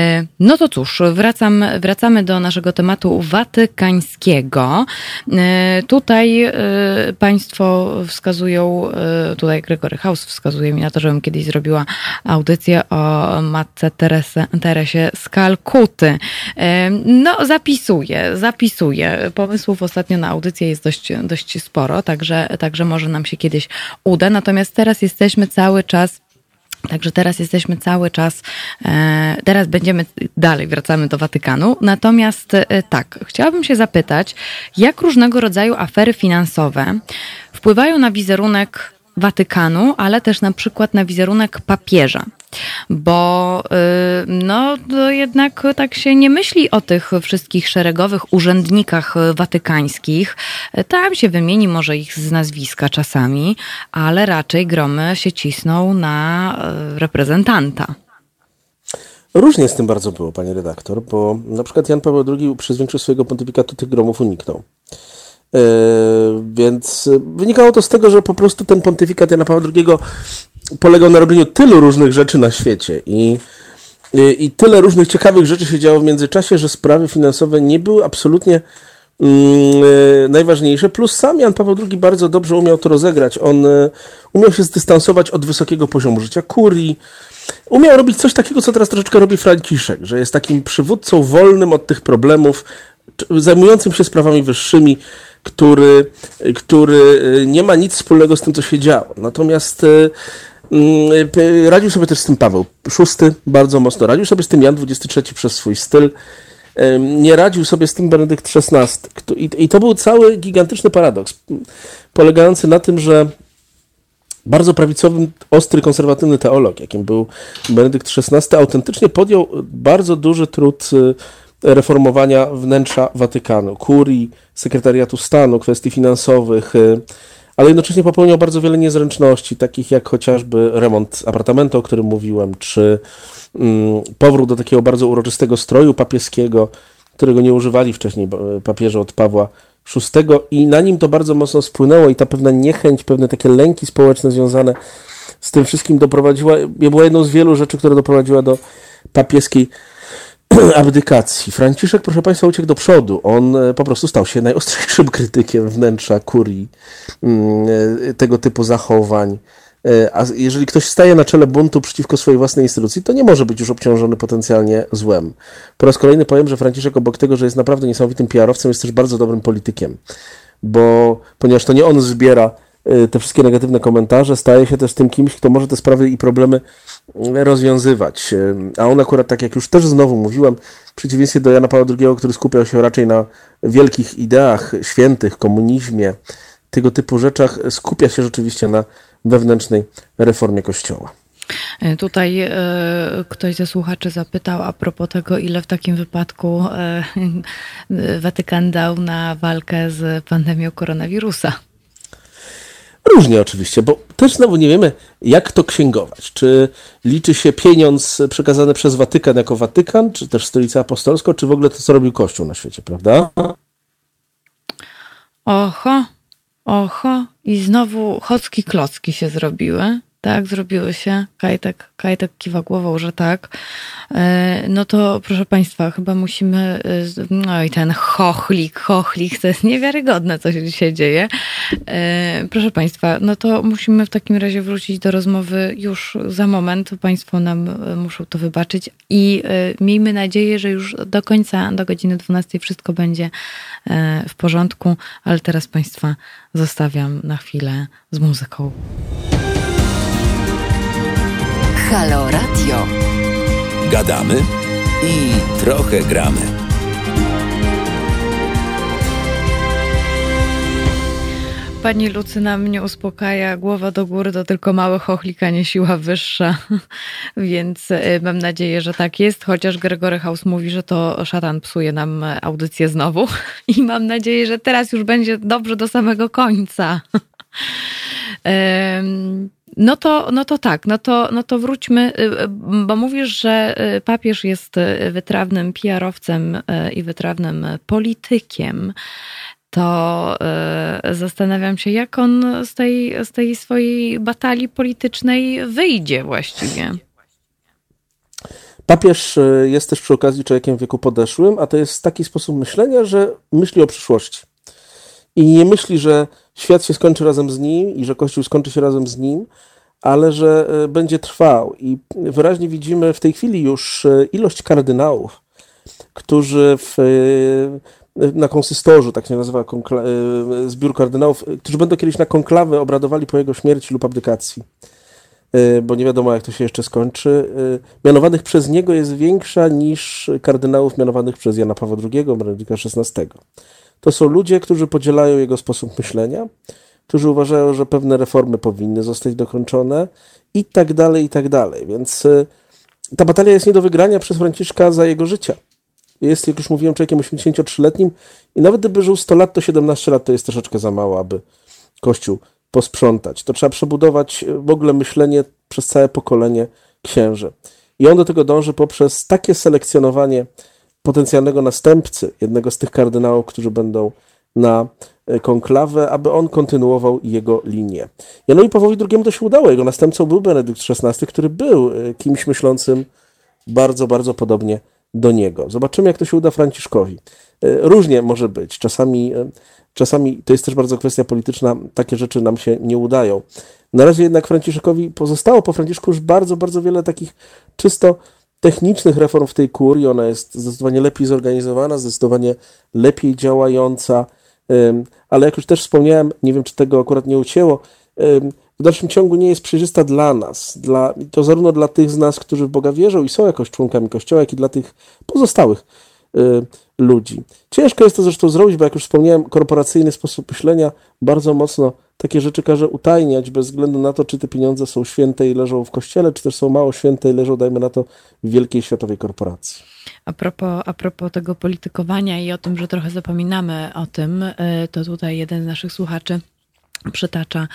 E, no to cóż, wracam, wracamy do naszego tematu watykańskiego. E, tutaj e, Państwo wskazują, tutaj Gregory House wskazuje mi na to, żebym kiedyś zrobiła audycję o matce Terese, Teresie z Kalkuty. No, zapisuję, zapisuję. Pomysłów ostatnio na audycję jest dość, dość sporo, także, także może nam się kiedyś uda. Natomiast teraz jesteśmy cały czas Także teraz jesteśmy cały czas, e, teraz będziemy dalej, wracamy do Watykanu. Natomiast e, tak, chciałabym się zapytać, jak różnego rodzaju afery finansowe wpływają na wizerunek Watykanu, ale też na przykład na wizerunek papieża bo y, no jednak tak się nie myśli o tych wszystkich szeregowych urzędnikach watykańskich. Tam się wymieni może ich z nazwiska czasami, ale raczej gromy się cisną na y, reprezentanta. Różnie z tym bardzo było, panie redaktor, bo na przykład Jan Paweł II przez większość swojego pontyfikatu tych gromów uniknął. Yy, więc wynikało to z tego, że po prostu ten pontyfikat Jana Pawła II polegał na robieniu tylu różnych rzeczy na świecie i, i, i tyle różnych ciekawych rzeczy się działo w międzyczasie, że sprawy finansowe nie były absolutnie e, najważniejsze. Plus sam Jan Paweł II bardzo dobrze umiał to rozegrać. On e, umiał się zdystansować od wysokiego poziomu życia kurii. Umiał robić coś takiego, co teraz troszeczkę robi Franciszek, że jest takim przywódcą wolnym od tych problemów, zajmującym się sprawami wyższymi, który, który e, nie ma nic wspólnego z tym, co się działo. Natomiast Mm, radził sobie też z tym Paweł VI bardzo mocno. Radził sobie z tym Jan XXIII przez swój styl. Nie radził sobie z tym Benedykt XVI. I to był cały gigantyczny paradoks, polegający na tym, że bardzo prawicowy, ostry, konserwatywny teolog, jakim był Benedykt XVI, autentycznie podjął bardzo duży trud y, reformowania wnętrza Watykanu, kurii, sekretariatu stanu, kwestii finansowych, y, ale jednocześnie popełniał bardzo wiele niezręczności, takich jak chociażby remont apartamentu, o którym mówiłem, czy mm, powrót do takiego bardzo uroczystego stroju papieskiego, którego nie używali wcześniej papieże od Pawła VI i na nim to bardzo mocno spłynęło i ta pewna niechęć, pewne takie lęki społeczne związane z tym wszystkim doprowadziła, była jedną z wielu rzeczy, które doprowadziła do papieskiej abdykacji. Franciszek, proszę Państwa, uciekł do przodu. On e, po prostu stał się najostrzejszym krytykiem wnętrza kurii, mm, e, tego typu zachowań. E, a jeżeli ktoś staje na czele buntu przeciwko swojej własnej instytucji, to nie może być już obciążony potencjalnie złem. Po raz kolejny powiem, że Franciszek obok tego, że jest naprawdę niesamowitym PR-owcem, jest też bardzo dobrym politykiem. Bo ponieważ to nie on zbiera te wszystkie negatywne komentarze, staje się też tym kimś, kto może te sprawy i problemy rozwiązywać. Y, a on akurat, tak jak już też znowu mówiłem, w przeciwieństwie do Jana Pawła II, który skupiał się raczej na wielkich ideach świętych, komunizmie, tego typu rzeczach, skupia się rzeczywiście na wewnętrznej reformie Kościoła. Tutaj e, ktoś ze słuchaczy zapytał a propos tego, ile w takim wypadku e, Watykan dał na walkę z pandemią koronawirusa. Różnie oczywiście, bo też znowu nie wiemy, jak to księgować. Czy liczy się pieniądz przekazany przez Watykan jako Watykan, czy też Stolicę Apostolską, czy w ogóle to, co robił Kościół na świecie, prawda? Oho, oho, i znowu chocki klocki się zrobiły. Tak, zrobiły się. Kajtek, Kajtek kiwa głową, że tak. E, no to proszę Państwa, chyba musimy. E, no i ten chochlik, chochlik, to jest niewiarygodne, co się dzisiaj dzieje. E, proszę Państwa, no to musimy w takim razie wrócić do rozmowy już za moment. Państwo nam muszą to wybaczyć i miejmy nadzieję, że już do końca, do godziny 12 wszystko będzie w porządku, ale teraz Państwa zostawiam na chwilę z muzyką. Halo Radio. Gadamy i trochę gramy. Pani Lucyna mnie uspokaja, głowa do góry to tylko małe chochlikanie, siła wyższa, więc y, mam nadzieję, że tak jest, chociaż Gregory House mówi, że to szatan psuje nam audycję znowu i mam nadzieję, że teraz już będzie dobrze do samego końca. No to, no to tak, no to, no to wróćmy, y, y, bo mówisz, że y, papież jest wytrawnym PR-owcem i wytrawnym politykiem. To zastanawiam się, jak on z tej, z tej swojej batalii politycznej wyjdzie właściwie. Papież jest też przy okazji człowiekiem w wieku podeszłym, a to jest taki sposób myślenia, że myśli o przyszłości. I nie myśli, że świat się skończy razem z nim i że Kościół skończy się razem z nim, ale że e, będzie trwał. I wyraźnie widzimy w tej chwili już e, ilość kardynałów, którzy w, e, na konsystorzu, tak się nazywa zbiór kardynałów, którzy będą kiedyś na konklawę obradowali po jego śmierci lub abdykacji, bo nie wiadomo jak to się jeszcze skończy, mianowanych przez niego jest większa niż kardynałów mianowanych przez Jana Pawła II, Benedykta XVI. To są ludzie, którzy podzielają jego sposób myślenia, którzy uważają, że pewne reformy powinny zostać dokończone i tak dalej, i tak dalej. Więc y, ta batalia jest nie do wygrania przez Franciszka za jego życia. Jest, jak już mówiłem, człowiekiem 83-letnim i nawet gdyby żył 100 lat, to 17 lat to jest troszeczkę za mało, aby Kościół posprzątać. To trzeba przebudować y, w ogóle myślenie przez całe pokolenie księży. I on do tego dąży poprzez takie selekcjonowanie potencjalnego następcy, jednego z tych kardynałów, którzy będą na e, konklawę, aby on kontynuował jego linię. Janowi Pawłowi II to się udało. Jego następcą był Benedykt XVI, który był e, kimś myślącym bardzo, bardzo podobnie do niego. Zobaczymy, jak to się uda Franciszkowi. E, różnie może być. Czasami, czasami to jest też bardzo kwestia polityczna. Takie rzeczy nam się nie udają. Na razie jednak Franciszkowi pozostało po Franciszku już bardzo, bardzo wiele takich czysto technicznych reform w tej kurii. Ona jest zdecydowanie lepiej zorganizowana, zdecydowanie lepiej działająca, ale jak już też wspomniałem, nie wiem, czy tego akurat nie ucięło, w dalszym ciągu nie jest przejrzysta dla nas, dla, to zarówno dla tych z nas, którzy w Boga wierzą i są jakoś członkami Kościoła, jak i dla tych pozostałych ludzi. Ciężko jest to zresztą zrobić, bo jak już wspomniałem, korporacyjny sposób myślenia bardzo mocno takie rzeczy każe utajniać, bez względu na to, czy te pieniądze są święte i leżą w kościele, czy też są mało święte i leżą, dajmy na to, w wielkiej światowej korporacji. A propos, a propos tego politykowania i o tym, że trochę zapominamy o tym, y, to tutaj jeden z naszych słuchaczy przytacza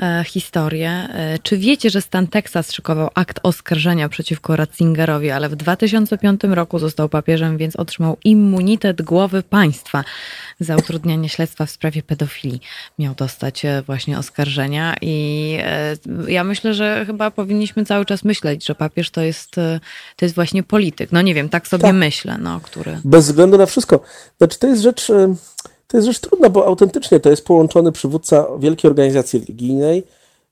e, historię. E, czy wiecie, że stan Teksas szykował akt oskarżenia przeciwko Ratzingerowi, ale w 2005 roku został papieżem, więc otrzymał immunitet głowy państwa za utrudnianie śledztwa w sprawie pedofilii. Miał dostać e, właśnie oskarżenia i e, ja myślę, że chyba powinniśmy cały czas myśleć, że papież to jest, e, to jest właśnie polityk. No nie wiem, tak sobie tak. myślę, no, który... Bez względu na wszystko. Znaczy to jest rzecz to jest rzecz trudna, bo autentycznie to jest połączony przywódca wielkiej organizacji religijnej,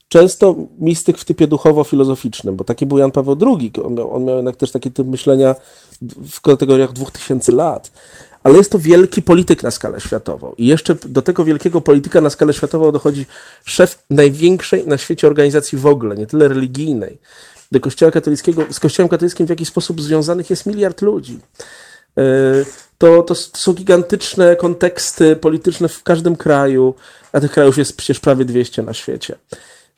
często mistyk w typie duchowo-filozoficznym, bo taki był Jan Paweł II. On miał, on miał jednak też taki typ myślenia w kategoriach dwóch tysięcy lat. Ale jest to wielki polityk na skalę światową. I jeszcze do tego wielkiego polityka na skalę światową dochodzi szef największej na świecie organizacji w ogóle, nie tyle religijnej. Do Kościoła katolickiego, z Kościołem katolickim w jakiś sposób związanych jest miliard ludzi. E, to, to, są gigantyczne konteksty polityczne w każdym kraju, a tych krajów jest przecież prawie 200 na świecie.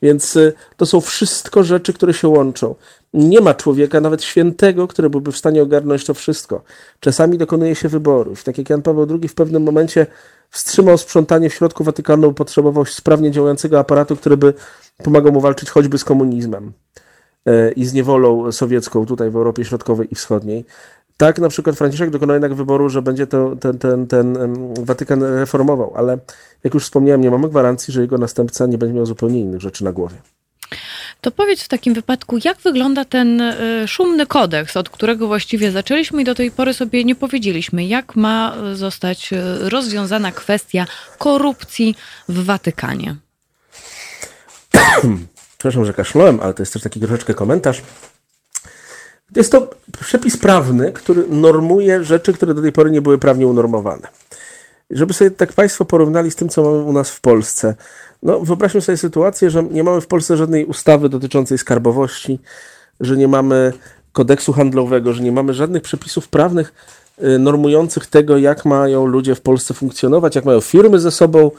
Więc y, to są wszystko rzeczy, które się łączą. Nie ma człowieka, nawet świętego, który byłby w stanie ogarnąć to wszystko. Czasami dokonuje się wyborów. Tak jak Jan Paweł II w pewnym momencie wstrzymał sprzątanie w środku Watykanu, potrzebował sprawnie działającego aparatu, który by pomagał mu walczyć choćby z komunizmem e, i z niewolą sowiecką tutaj w Europie Środkowej i Wschodniej. Tak na przykład Franciszek dokonał jednak wyboru, że będzie to, ten, ten, ten Watykan reformował, ale jak już wspomniałem, nie mamy gwarancji, że jego następca nie będzie miał zupełnie innych rzeczy na głowie. To powiedz w takim wypadku, jak wygląda ten e, szumny kodeks, od którego właściwie zaczęliśmy i do tej pory sobie nie powiedzieliśmy, jak ma zostać e, rozwiązana kwestia korupcji w Watykanie? Przepraszam, że kaszlałem, ale to jest też taki troszeczkę komentarz. Jest to przepis prawny, który normuje rzeczy, które do tej pory nie były prawnie unormowane. Żeby sobie tak Państwo porównali z tym, co mamy u nas w Polsce. No, wyobraźmy sobie sytuację, że nie mamy w Polsce żadnej ustawy dotyczącej skarbowości, że nie mamy kodeksu handlowego, że nie mamy żadnych przepisów prawnych y, normujących tego, jak mają ludzie w Polsce funkcjonować, jak mają firmy ze sobą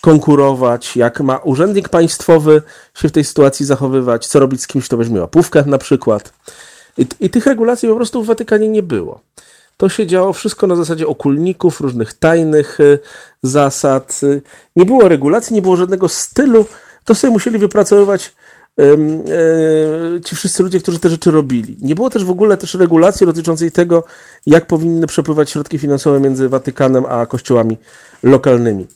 konkurować, jak ma urzędnik państwowy się w tej sytuacji zachowywać, co robić z kimś, kto weźmie łapówkę na przykład. I, I, tych regulacji po prostu w Watykanie nie było. To się działo wszystko na zasadzie okulników, różnych tajnych y, zasad. Nie było regulacji, nie było żadnego stylu. To sobie musieli wypracowywać y, ci wszyscy ludzie, którzy te rzeczy robili. Nie było też w ogóle też regulacji dotyczącej tego, jak powinny przepływać środki finansowe między Watykanem a kościołami lokalnymi.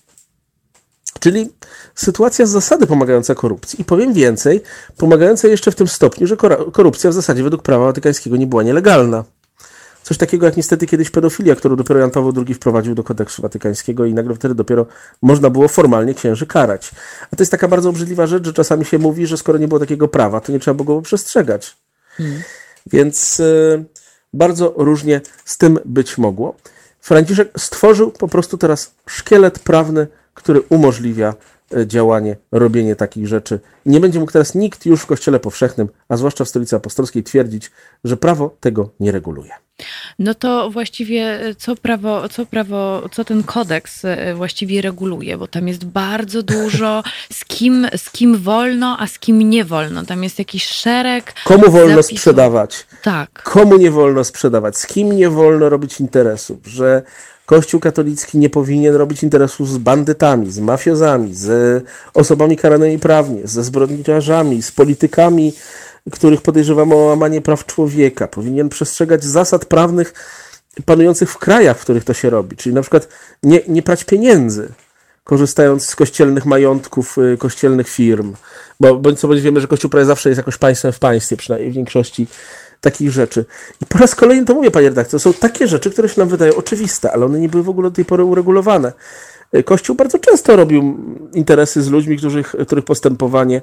Czyli sytuacja z zasady pomagająca korupcji. I powiem więcej, pomagająca jeszcze w tym stopniu, że korupcja w zasadzie według prawa watykańskiego nie była nielegalna. Coś takiego jak niestety kiedyś pedofilia, którą dopiero Jan Paweł II wprowadził do kodeksu watykańskiego i nagle wtedy dopiero można było formalnie księży karać. A to jest taka bardzo obrzydliwa rzecz, że czasami się mówi, że skoro nie było takiego prawa, to nie trzeba było go przestrzegać. Hmm. Więc y, bardzo różnie z tym być mogło. Franciszek stworzył po prostu teraz szkielet prawny, który umożliwia e, działanie, robienie takich rzeczy. Nie będzie mógł teraz nikt już w Kościele Powszechnym, a zwłaszcza w Stolicy Apostolskiej, twierdzić, że prawo tego nie reguluje. No to właściwie e, co prawo, co prawo, co ten kodeks e, właściwie reguluje, bo tam jest bardzo dużo z kim, z kim wolno, a z kim nie wolno. Tam jest jakiś szereg. Komu wolno zapisów. sprzedawać? Tak. Komu nie wolno sprzedawać? Z kim nie wolno robić interesów? Że Kościół katolicki nie powinien robić interesów z bandytami, z mafiozami, z osobami karanymi prawnie, ze zbrodniarzami, z politykami, których podejrzewamy o łamanie praw człowieka. Powinien przestrzegać zasad prawnych panujących w krajach, w których to się robi. Czyli na przykład nie, nie prać pieniędzy, korzystając z kościelnych majątków, y, kościelnych firm. Bo bądź co bądź wiemy, że Kościół prawie zawsze jest jakoś państwem w państwie, przynajmniej w większości takich rzeczy. I po raz kolejny to mówię, panie redaktor, są takie rzeczy, które się nam wydają oczywiste, ale one nie były w ogóle do tej pory uregulowane. Kościół bardzo często robił interesy z ludźmi, których, których postępowanie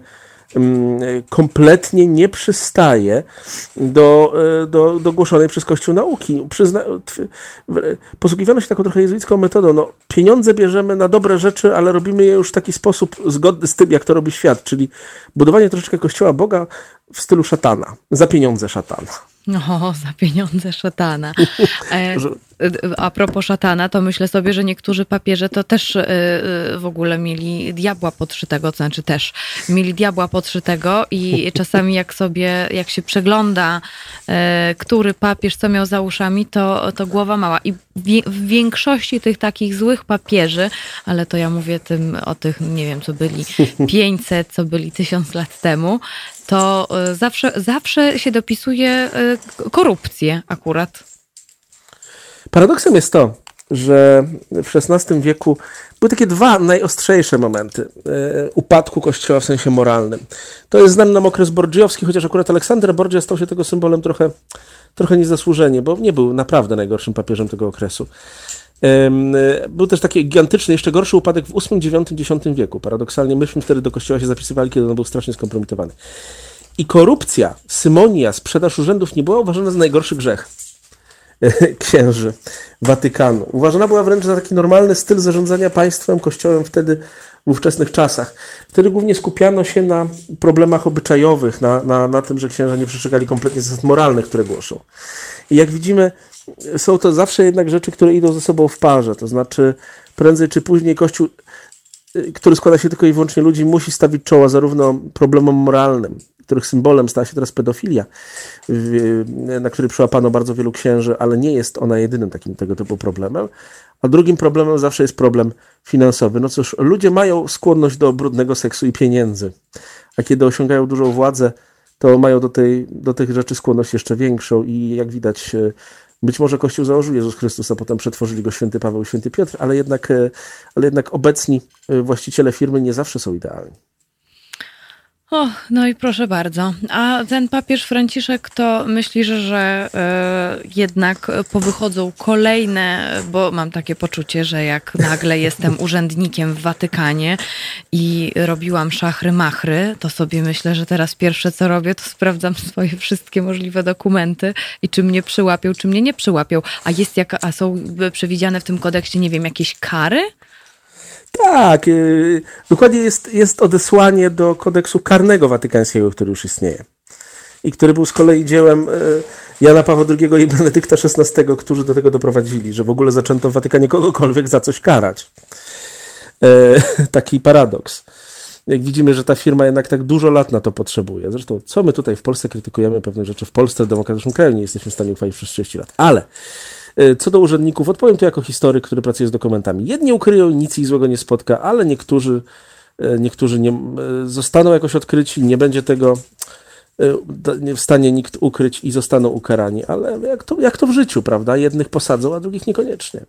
kompletnie nie przystaje do, e, do, do głoszonej przez Kościół nauki. Przyzna, posługiwano się taką trochę jezuicką metodą. No, pieniądze bierzemy na dobre rzeczy, ale robimy je już w taki sposób zgodny z tym, jak to robi świat, czyli budowanie troszeczkę Kościoła Boga w stylu szatana, za pieniądze szatana. No, za pieniądze szatana. E, a propos szatana, to myślę sobie, że niektórzy papieże to też e, e, w ogóle mieli diabła podszytego, to znaczy też mieli diabła podszytego i czasami jak sobie, jak się przegląda, który papież co miał za uszami, to, to głowa mała. I w większości tych takich złych papieży, ale to ja mówię tym o tych, nie wiem, co byli 500, co byli 1000 lat temu, to e, zawsze, zawsze się dopisuje e, korupcję akurat. Paradoksem jest to, że w XVI wieku były takie dwa najostrzejsze momenty e, upadku Kościoła w sensie moralnym. To jest znany nam okres borgiowski, chociaż akurat Aleksander Borgia stał się tego symbolem trochę, trochę niezasłużenie, bo nie był naprawdę najgorszym papieżem tego okresu. Był też taki gigantyczny, jeszcze gorszy upadek w VIII, IX, X wieku. Paradoksalnie myśmy wtedy do kościoła się zapisywali, kiedy on był strasznie skompromitowany. I korupcja, symonia, sprzedaż urzędów nie była uważana za najgorszy grzech księży Watykanu. Uważana była wręcz za taki normalny styl zarządzania państwem, kościołem wtedy w ówczesnych czasach. Wtedy głównie skupiano się na problemach obyczajowych, na, na, na tym, że księża nie przestrzegali kompletnie zasad moralnych, które głoszą. I jak widzimy, są to zawsze jednak rzeczy, które idą ze sobą w parze. To znaczy, prędzej czy później Kościół, y, który składa się tylko i wyłącznie ludzi, musi stawić czoła zarówno problemom moralnym, których symbolem stała się teraz pedofilia, na który przyłapano bardzo wielu księży, ale nie jest ona jedynym takim tego typu problemem. A drugim problemem zawsze jest problem finansowy. No cóż, ludzie mają skłonność do brudnego seksu i pieniędzy, a kiedy osiągają dużą władzę, to mają do, tej, do tych rzeczy skłonność jeszcze większą i jak widać, e, być może Kościół założył Jezus Chrystus, a potem przetworzyli go święty Paweł i święty Piotr, ale jednak, e, ale jednak obecni e, właściciele firmy nie zawsze są idealni. O, no i proszę bardzo. A ten papież Franciszek to myślisz, że e, jednak powychodzą kolejne, bo mam takie poczucie, że jak nagle jestem urzędnikiem w Watykanie i robiłam szachry machry, to sobie myślę, że teraz pierwsze co robię, to sprawdzam swoje wszystkie możliwe dokumenty i czy mnie przyłapią, czy mnie nie przyłapią. A jest jaka, a są przewidziane w tym kodeksie, nie wiem, jakieś kary? Tak, yy, dokładnie jest, jest odesłanie do kodeksu karnego watykańskiego, który już istnieje. I który był z kolei dziełem yy, Jana Pawła II i Benedykta XVI, którzy do tego doprowadzili, że w ogóle zaczęto w Watykanie kogokolwiek za coś karać. Yy, taki paradoks. Jak widzimy, że ta firma jednak tak dużo lat na to potrzebuje. Zresztą, co my tutaj w Polsce krytykujemy pewne rzeczy, w Polsce, w demokratycznym kraju, nie jesteśmy w stanie uchwalić przez 30 lat. Ale E, co do urzędników, odpowiem tu jako historyk, który pracuje z dokumentami. Jedni ukryją, nic ich złego nie spotka, ale niektórzy, e, niektórzy nie, e, zostaną jakoś odkryci, nie będzie tego nie w stanie nikt ukryć i zostaną ukarani. Ale jak to, jak to w życiu, prawda? Jednych posadzą, a drugich niekoniecznie.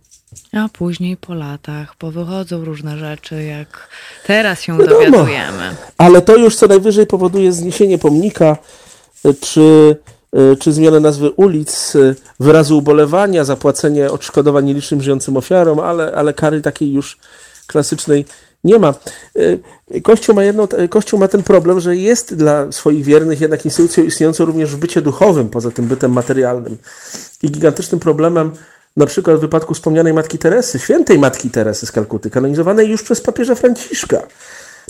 A później po latach powychodzą różne rzeczy, jak teraz się Wiadomo, dowiadujemy. Ale to już co najwyżej powoduje zniesienie pomnika, czy czy zmianę nazwy ulic, y, wyrazu ubolewania, zapłacenie odszkodowań nielicznym żyjącym ofiarom, ale, ale kary takiej już klasycznej nie ma. Y, Kościół ma, jedno, Kościół ma ten problem, że jest dla swoich wiernych jednak instytucją istniejącą również w bycie duchowym, poza tym bytem materialnym. I gigantycznym problemem, na przykład w wypadku wspomnianej Matki Teresy, świętej Matki Teresy z Kalkuty, kanonizowanej już przez papieża Franciszka,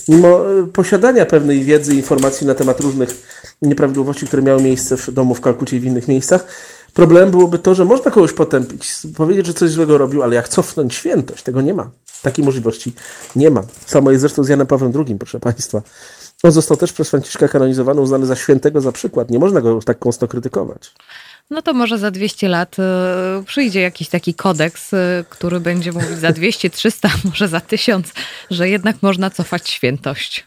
mimo e, posiadania pewnej wiedzy, informacji na temat różnych nieprawidłowości, które miały miejsce w domu w Kalkucie i w innych miejscach, problemem byłoby to, że można kogoś potępić, powiedzieć, że coś złego robił, ale jak cofnąć świętość? Tego nie ma. Takiej możliwości nie ma. Samo jest zresztą z Janem Pawłem II, proszę Państwa. On został też przez Franciszka kanonizowany, uznany za świętego za przykład. Nie można go tak konsto krytykować no to może za 200 lat e, przyjdzie jakiś taki kodeks, e, który będzie mówić za 200, 300, może za 1000, że jednak można cofać świętość.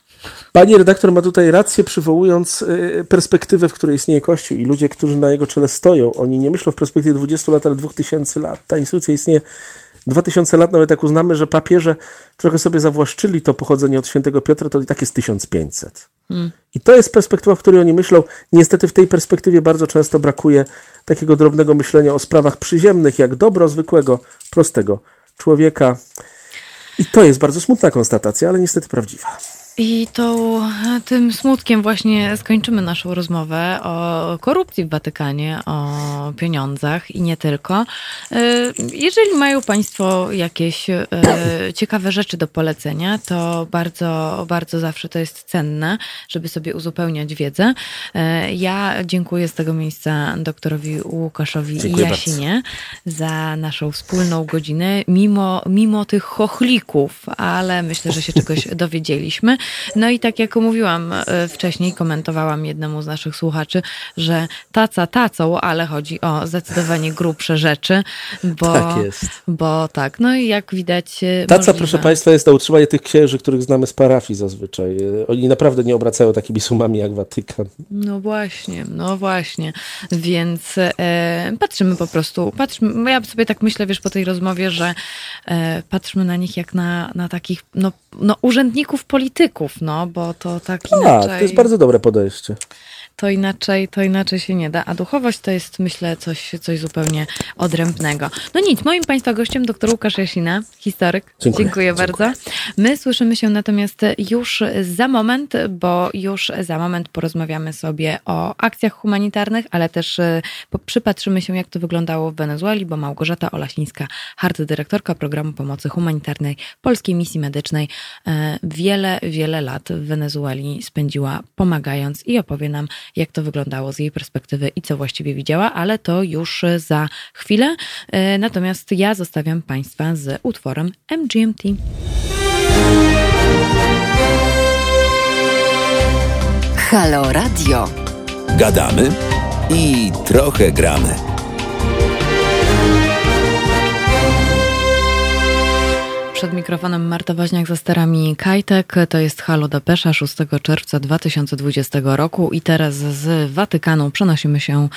Pani redaktor ma tutaj rację, przywołując e, perspektywę, w której istnieje Kościół i ludzie, którzy na jego czele stoją. Oni nie myślą w perspektywie 20 lat, ale 2000 lat. Ta instytucja istnieje 2000 lat, nawet jak uznamy, że papieże trochę sobie zawłaszczyli to pochodzenie od świętego Piotra, to i tak jest 1500. Hmm. I to jest perspektywa, w której oni myślą. Niestety w tej perspektywie bardzo często brakuje takiego drobnego myślenia o sprawach przyziemnych, jak dobro zwykłego, prostego człowieka. I to jest bardzo smutna konstatacja, ale niestety prawdziwa. I to tym smutkiem właśnie skończymy naszą rozmowę o korupcji w Watykanie, o pieniądzach i nie tylko. E, jeżeli mają Państwo jakieś e, ciekawe rzeczy do polecenia, to bardzo, bardzo zawsze to jest cenne, żeby sobie uzupełniać wiedzę. E, ja dziękuję z tego miejsca doktorowi Łukaszowi dziękuję Jasinie bardzo. za naszą wspólną godzinę, mimo, mimo tych chochlików, ale myślę, że się czegoś dowiedzieliśmy. No i tak jak mówiłam e, wcześniej, komentowałam jednemu z naszych słuchaczy, że taca tacą, ale chodzi o zdecydowanie grubsze rzeczy, bo tak jest. Bo tak, no i jak widać. E, taca, możliwe... proszę Państwa, jest na utrzymanie tych księży, których znamy z parafii zazwyczaj. E, oni naprawdę nie obracają takimi sumami jak Watykan. No właśnie, no właśnie. Więc e, patrzymy po prostu, patrzymy, ja sobie tak myślę, wiesz, po tej rozmowie, że e, patrzymy na nich jak na, na takich no, no, urzędników polityków, no, bo to tak inaczej... A, to jest bardzo dobre podejście to inaczej, to inaczej się nie da. A duchowość to jest, myślę, coś, coś zupełnie odrębnego. No nic, moim Państwa gościem dr Łukasz Jasina, historyk. Dziękuję, Dziękuję bardzo. My słyszymy się natomiast już za moment, bo już za moment porozmawiamy sobie o akcjach humanitarnych, ale też e, przypatrzymy się, jak to wyglądało w Wenezueli, bo Małgorzata Olasińska, hard dyrektorka programu pomocy humanitarnej Polskiej Misji Medycznej, e, wiele, wiele lat w Wenezueli spędziła pomagając i opowie nam, jak to wyglądało z jej perspektywy i co właściwie widziała, ale to już za chwilę. E, natomiast ja zostawiam Państwa z utworem MGMT. Halo Radio. Gadamy i trochę gramy. Przed mikrofonem Marta Woźniak za sterami Kajtek. To jest Halo Depesza 6 czerwca 2020 roku i teraz z Watykanu przenosimy się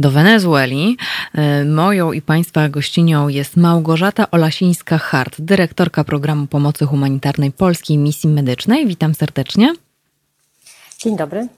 do Wenezueli. E, moją i Państwa gościnią jest Małgorzata Olasińska-Hart, dyrektorka programu pomocy humanitarnej Polskiej Misji Medycznej. Witam serdecznie. Dzień dobry.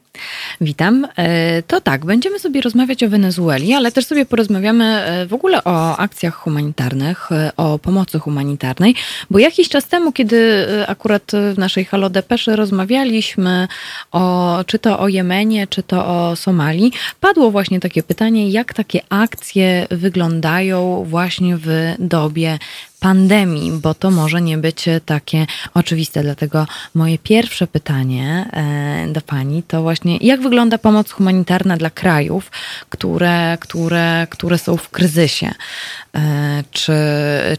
Witam. E, to tak, będziemy sobie rozmawiać o Wenezueli, ale też sobie porozmawiamy e, w ogóle o akcjach humanitarnych, e, o pomocy humanitarnej, bo jakiś czas temu, kiedy akurat w naszej Halo Depeszy rozmawialiśmy o, czy to o Jemenie, czy to o Somalii, padło właśnie takie pytanie, jak takie akcje wyglądają właśnie w dobie pandemii, bo to może nie być takie oczywiste. Dlatego moje pierwsze pytanie do Pani to właśnie, jak wygląda pomoc humanitarna dla krajów, które, które, które są w kryzysie? E, czy,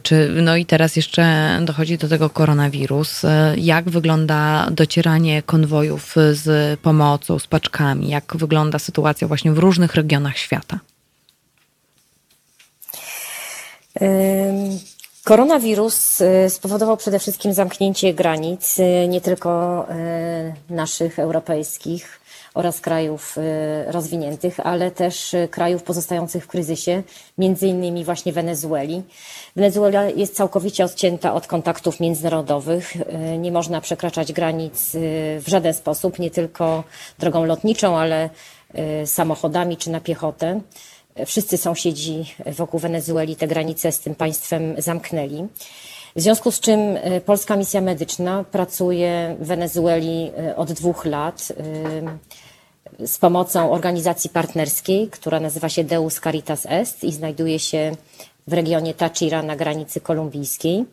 czy, no i teraz jeszcze dochodzi do tego koronawirus. E, jak wygląda docieranie konwojów z pomocą, z paczkami? Jak wygląda sytuacja właśnie w różnych regionach świata? Koronawirus y, spowodował przede wszystkim zamknięcie granic, nie tylko naszych europejskich oraz krajów rozwiniętych, ale też krajów pozostających w kryzysie, między innymi właśnie Wenezueli. Wenezuela jest całkowicie odcięta od kontaktów międzynarodowych. Nie można przekraczać granic w żaden sposób, nie tylko drogą lotniczą, ale samochodami czy na piechotę. Wszyscy sąsiedzi wokół Wenezueli te granice z tym państwem zamknęli. W związku z czym e, Polska Misja Medyczna pracuje w Wenezueli e, od dwóch lat e, z pomocą organizacji partnerskiej, która nazywa się Deus Caritas Est i znajduje się w regionie Tachira na granicy kolumbijskiej.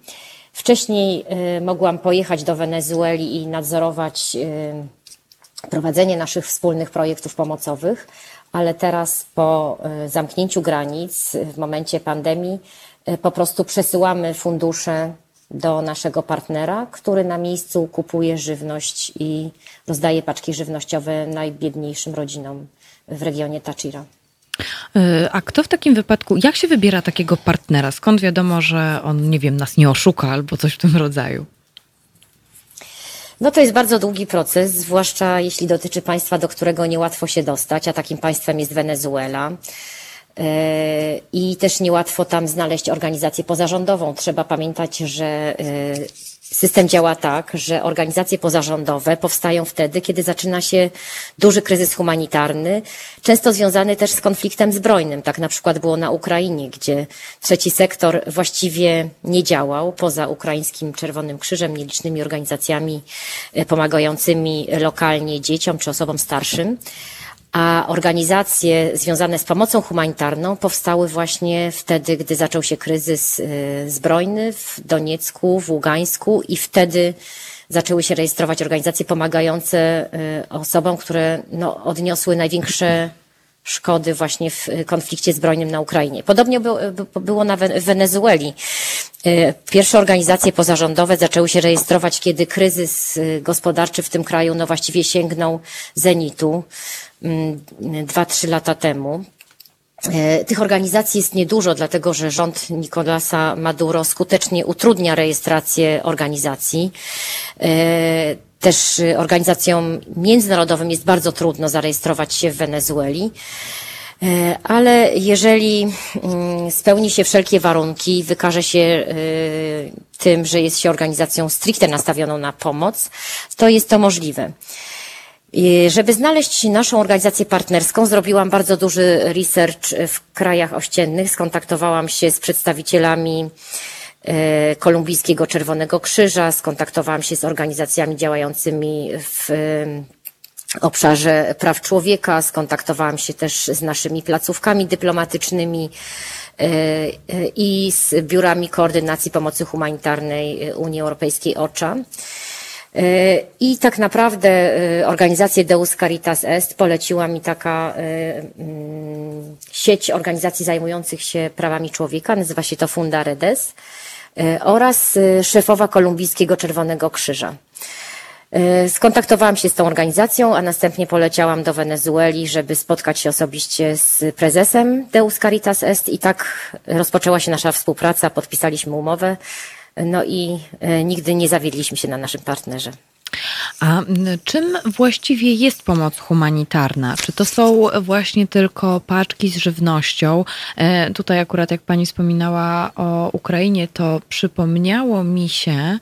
Wcześniej mogłam pojechać do Wenezueli i nadzorować prowadzenie naszych wspólnych projektów pomocowych, ale teraz po zamknięciu granic, w momencie pandemii, po prostu przesyłamy fundusze do naszego partnera, który na miejscu kupuje żywność i rozdaje paczki żywnościowe najbiedniejszym rodzinom w regionie Tachira. E, a kto w takim wypadku, jak się wybiera takiego partnera? Skąd wiadomo, że on, nie wiem, nas nie oszuka albo coś w tym rodzaju? No to jest bardzo długi proces, zwłaszcza jeśli dotyczy państwa, do którego niełatwo się dostać, a takim państwem jest Wenezuela. E, I też niełatwo tam znaleźć organizację pozarządową. Trzeba pamiętać, że e, System działa tak, że organizacje pozarządowe powstają wtedy, kiedy zaczyna się duży kryzys humanitarny, często związany też z konfliktem zbrojnym. Tak na przykład było na Ukrainie, gdzie trzeci sektor właściwie nie działał, poza ukraińskim Czerwonym Krzyżem, nielicznymi organizacjami e, pomagającymi lokalnie dzieciom czy osobom starszym a organizacje związane z pomocą humanitarną powstały właśnie wtedy, gdy zaczął się kryzys y, zbrojny w Doniecku, w Ługańsku i wtedy zaczęły się rejestrować organizacje pomagające y, osobom, które no, odniosły największe szkody właśnie w konflikcie zbrojnym na Ukrainie. Podobnie było na Wenezueli. Y, pierwsze organizacje pozarządowe zaczęły się rejestrować, kiedy kryzys gospodarczy w tym kraju no właściwie sięgnął zenitu. Mm, dwa, trzy lata temu. Tych organizacji jest niedużo, dlatego że rząd Nicolasa Maduro skutecznie utrudnia rejestrację organizacji. Też organizacjom międzynarodowym jest bardzo trudno zarejestrować się w Wenezueli. E, ale jeżeli mm, spełni się wszelkie warunki, wykaże się tym, że jest się organizacją stricte nastawioną na pomoc, to jest to możliwe. Żeby znaleźć naszą organizację partnerską, zrobiłam bardzo duży research w krajach ościennych. Skontaktowałam się z przedstawicielami Kolumbijskiego Czerwonego Krzyża, skontaktowałam się z organizacjami działającymi w e, obszarze praw człowieka, skontaktowałam się też z naszymi placówkami dyplomatycznymi e, i z biurami koordynacji pomocy humanitarnej Unii Europejskiej OCHA. E, I tak naprawdę e, organizację Deus Caritas Est poleciła mi taka e, mm, sieć organizacji zajmujących się prawami człowieka, nazywa się to Funda Redes oraz szefowa Kolumbijskiego Czerwonego Krzyża. E, skontaktowałam się z tą organizacją, a następnie poleciałam do Wenezueli, żeby spotkać się osobiście z prezesem Deus Caritas Est i tak rozpoczęła się nasza współpraca, podpisaliśmy umowę, no i e, nigdy nie zawiedliśmy się na naszym partnerze. A czym właściwie jest pomoc humanitarna? Czy to są właśnie tylko paczki z żywnością? E, tutaj akurat jak pani wspominała o Ukrainie, to przypomniało mi się,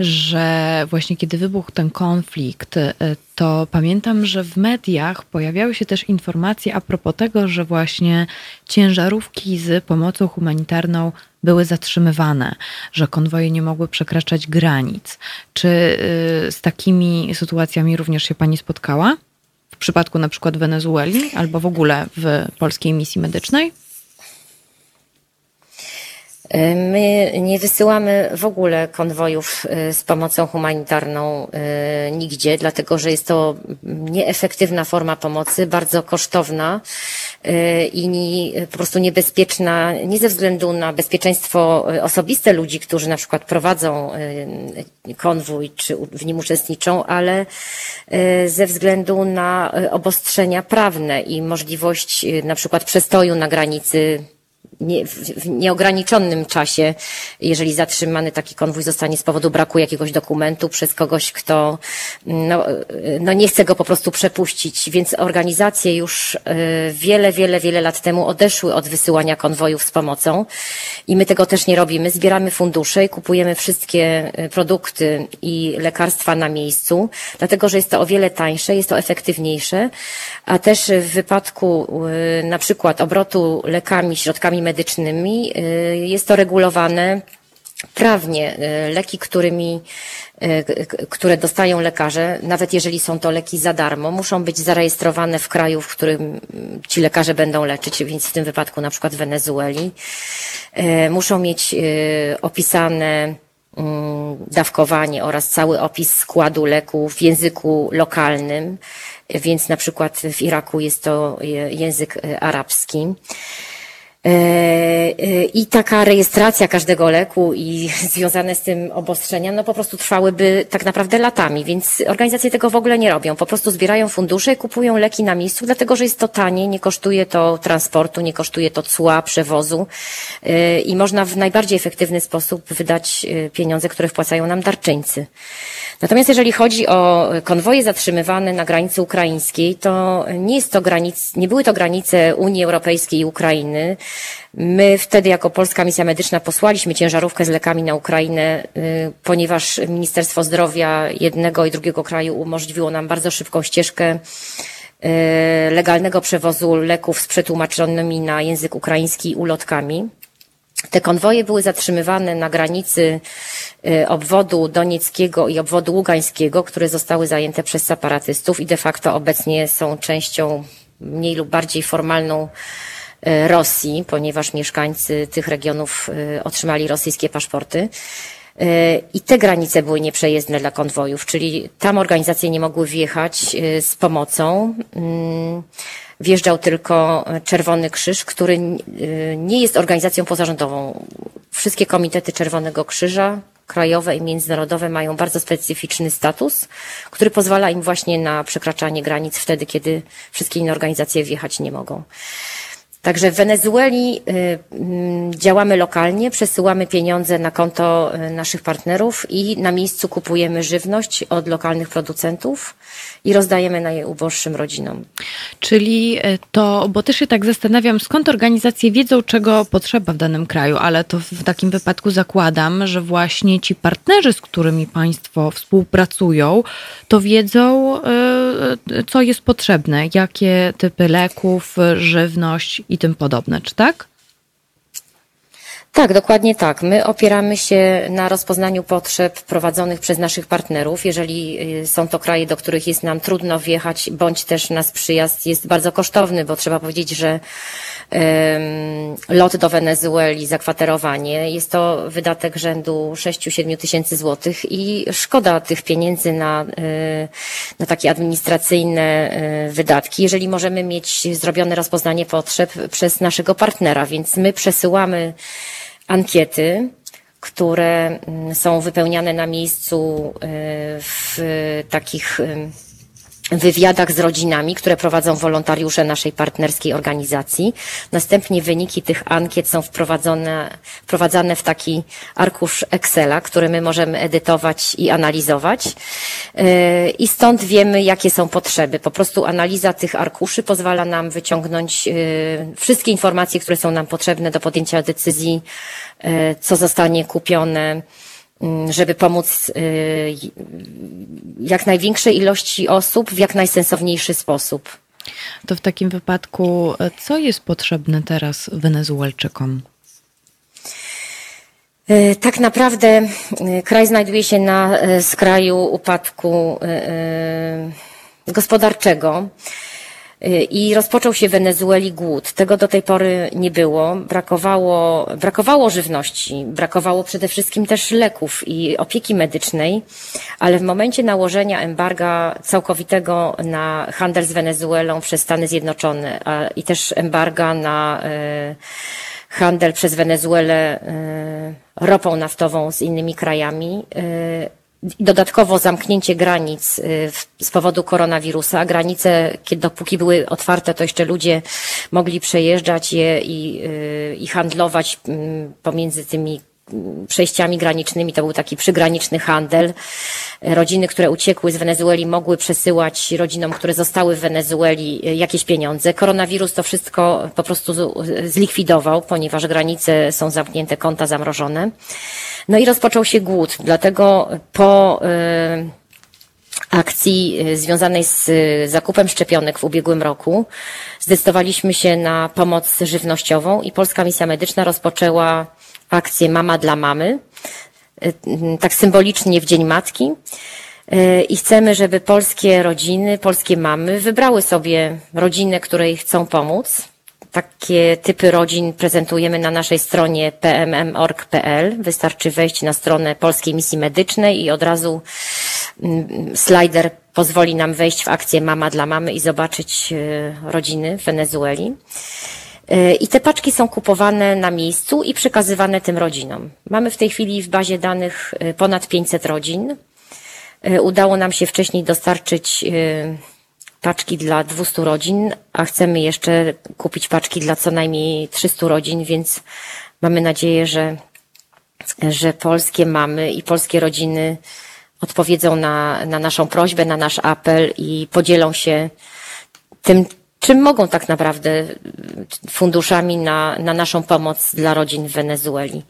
że właśnie kiedy wybuchł ten konflikt, e, to pamiętam, że w mediach pojawiały się też informacje a propos tego, że właśnie ciężarówki z pomocą humanitarną były zatrzymywane, że konwoje nie mogły przekraczać granic. Czy y, z takimi sytuacjami również się Pani spotkała? W przypadku na przykład Wenezueli albo w ogóle w polskiej misji medycznej? My nie wysyłamy w ogóle konwojów y, z pomocą humanitarną y, nigdzie, dlatego że jest to nieefektywna forma pomocy, bardzo kosztowna i po prostu niebezpieczna, nie ze względu na bezpieczeństwo osobiste ludzi, którzy na przykład prowadzą konwój czy w nim uczestniczą, ale ze względu na obostrzenia prawne i możliwość na przykład przestoju na granicy nie, w nieograniczonym czasie, jeżeli zatrzymany taki konwój zostanie z powodu braku jakiegoś dokumentu przez kogoś, kto no, no nie chce go po prostu przepuścić. Więc organizacje już e, wiele, wiele, wiele lat temu odeszły od wysyłania konwojów z pomocą i my tego też nie robimy. Zbieramy fundusze i kupujemy wszystkie e, produkty i lekarstwa na miejscu, dlatego że jest to o wiele tańsze, jest to efektywniejsze, a też w wypadku e, na przykład obrotu lekami, środkami medycznymi, medycznymi. Y, jest to regulowane prawnie. Y, leki, którymi, y, które dostają lekarze, nawet jeżeli są to leki za darmo, muszą być zarejestrowane w kraju, w którym ci lekarze będą leczyć, więc w tym wypadku na przykład w Wenezueli. Muszą mieć opisane mm, dawkowanie oraz cały opis składu leku w języku lokalnym, więc na przykład w Iraku jest to język arabski. E, e, I taka rejestracja każdego leku i związane z tym obostrzenia, no po prostu trwałyby tak naprawdę latami, więc organizacje tego w ogóle nie robią. Po prostu zbierają fundusze i kupują leki na miejscu, dlatego że jest to tanie, nie kosztuje to transportu, nie kosztuje to cła, przewozu e, i można w najbardziej efektywny sposób wydać pieniądze, które wpłacają nam darczyńcy. Natomiast jeżeli chodzi o konwoje zatrzymywane na granicy ukraińskiej, to nie jest to granic, nie były to granice Unii Europejskiej i Ukrainy. My wtedy jako Polska Misja Medyczna posłaliśmy ciężarówkę z lekami na Ukrainę, y, ponieważ Ministerstwo Zdrowia jednego i drugiego kraju umożliwiło nam bardzo szybką ścieżkę y, legalnego przewozu leków z przetłumaczonymi na język ukraiński ulotkami. Te konwoje były zatrzymywane na granicy y, obwodu donieckiego i obwodu ługańskiego, które zostały zajęte przez separatystów i de facto obecnie są częścią mniej lub bardziej formalną Rosji, ponieważ mieszkańcy tych regionów y, otrzymali rosyjskie paszporty. I te granice były nieprzejezdne dla konwojów, czyli tam organizacje nie mogły wjechać z pomocą. Mm, wjeżdżał tylko Czerwony Krzyż, który nie jest organizacją pozarządową. Wszystkie komitety Czerwonego Krzyża, krajowe i międzynarodowe, mają bardzo specyficzny status, który pozwala im właśnie na przekraczanie granic wtedy, kiedy wszystkie inne organizacje wjechać nie mogą. Także w Wenezueli y, mm, działamy lokalnie, przesyłamy pieniądze na konto y, naszych partnerów i na miejscu kupujemy żywność od lokalnych producentów i rozdajemy na je uboższym rodzinom. Czyli y, to, bo też się tak zastanawiam, skąd organizacje wiedzą, czego potrzeba w danym kraju, ale to w takim wypadku zakładam, że właśnie ci partnerzy, z którymi Państwo współpracują, to wiedzą, co jest potrzebne, jakie typy leków, żywność i tym podobne, czy tak? Tak, dokładnie tak. My opieramy się na rozpoznaniu potrzeb prowadzonych przez naszych partnerów. Jeżeli y, są to kraje, do których jest nam trudno wjechać, bądź też nasz przyjazd jest bardzo kosztowny, bo trzeba powiedzieć, że lot do Wenezueli, zakwaterowanie, jest to wydatek rzędu 6-7 tysięcy złotych i szkoda tych pieniędzy na, y, na takie administracyjne y, wydatki, jeżeli możemy mieć zrobione rozpoznanie potrzeb przez naszego partnera, więc my przesyłamy ankiety, które mm, są wypełniane na miejscu w takich wywiadach z rodzinami, które prowadzą wolontariusze naszej partnerskiej organizacji. Następnie wyniki tych ankiet są wprowadzone, wprowadzane w taki arkusz Excela, który my możemy edytować i analizować. Yy, I stąd wiemy, jakie są potrzeby. Po prostu analiza tych arkuszy pozwala nam wyciągnąć yy, wszystkie informacje, które są nam potrzebne do podjęcia decyzji, yy, co zostanie kupione, żeby pomóc y, jak największej ilości osób w jak najsensowniejszy sposób. To w takim wypadku, co jest potrzebne teraz Wenezuelczykom? Y, tak naprawdę y, kraj znajduje się na skraju upadku gospodarczego. I rozpoczął się w Wenezueli głód. Tego do tej pory nie było. Brakowało, brakowało żywności, brakowało przede wszystkim też leków i opieki medycznej, ale w momencie nałożenia embarga całkowitego na handel z Wenezuelą przez Stany Zjednoczone a, i też embarga na e, handel przez Wenezuelę e, ropą naftową z innymi krajami, e, Dodatkowo zamknięcie granic y, z powodu koronawirusa. Granice, kiedy dopóki były otwarte, to jeszcze ludzie mogli przejeżdżać je i, y, i handlować mm, pomiędzy tymi przejściami granicznymi. To był taki przygraniczny handel. Rodziny, które uciekły z Wenezueli, mogły przesyłać rodzinom, które zostały w Wenezueli, jakieś pieniądze. Koronawirus to wszystko po prostu zlikwidował, ponieważ granice są zamknięte, konta zamrożone. No i rozpoczął się głód, dlatego po y, akcji y, związanej z y, zakupem szczepionek w ubiegłym roku zdecydowaliśmy się na pomoc żywnościową i Polska Misja Medyczna rozpoczęła akcję Mama dla Mamy, tak symbolicznie w Dzień Matki. I chcemy, żeby polskie rodziny, polskie mamy wybrały sobie rodzinę, której chcą pomóc takie typy rodzin prezentujemy na naszej stronie pmm.org.pl. Wystarczy wejść na stronę Polskiej Misji Medycznej i od razu mm, slider pozwoli nam wejść w akcję Mama dla Mamy i zobaczyć e, rodziny w Wenezueli. E, I te paczki są kupowane na miejscu i przekazywane tym rodzinom. Mamy w tej chwili w bazie danych e, ponad 500 rodzin. Udało nam się wcześniej dostarczyć paczki dla 200 rodzin, a chcemy jeszcze kupić paczki dla co najmniej 300 rodzin, więc mamy nadzieję, że, że polskie mamy i polskie rodziny odpowiedzą na, na naszą prośbę, na nasz apel i podzielą się tym, czym mogą tak naprawdę funduszami na, na naszą pomoc dla rodzin w Wenezueli.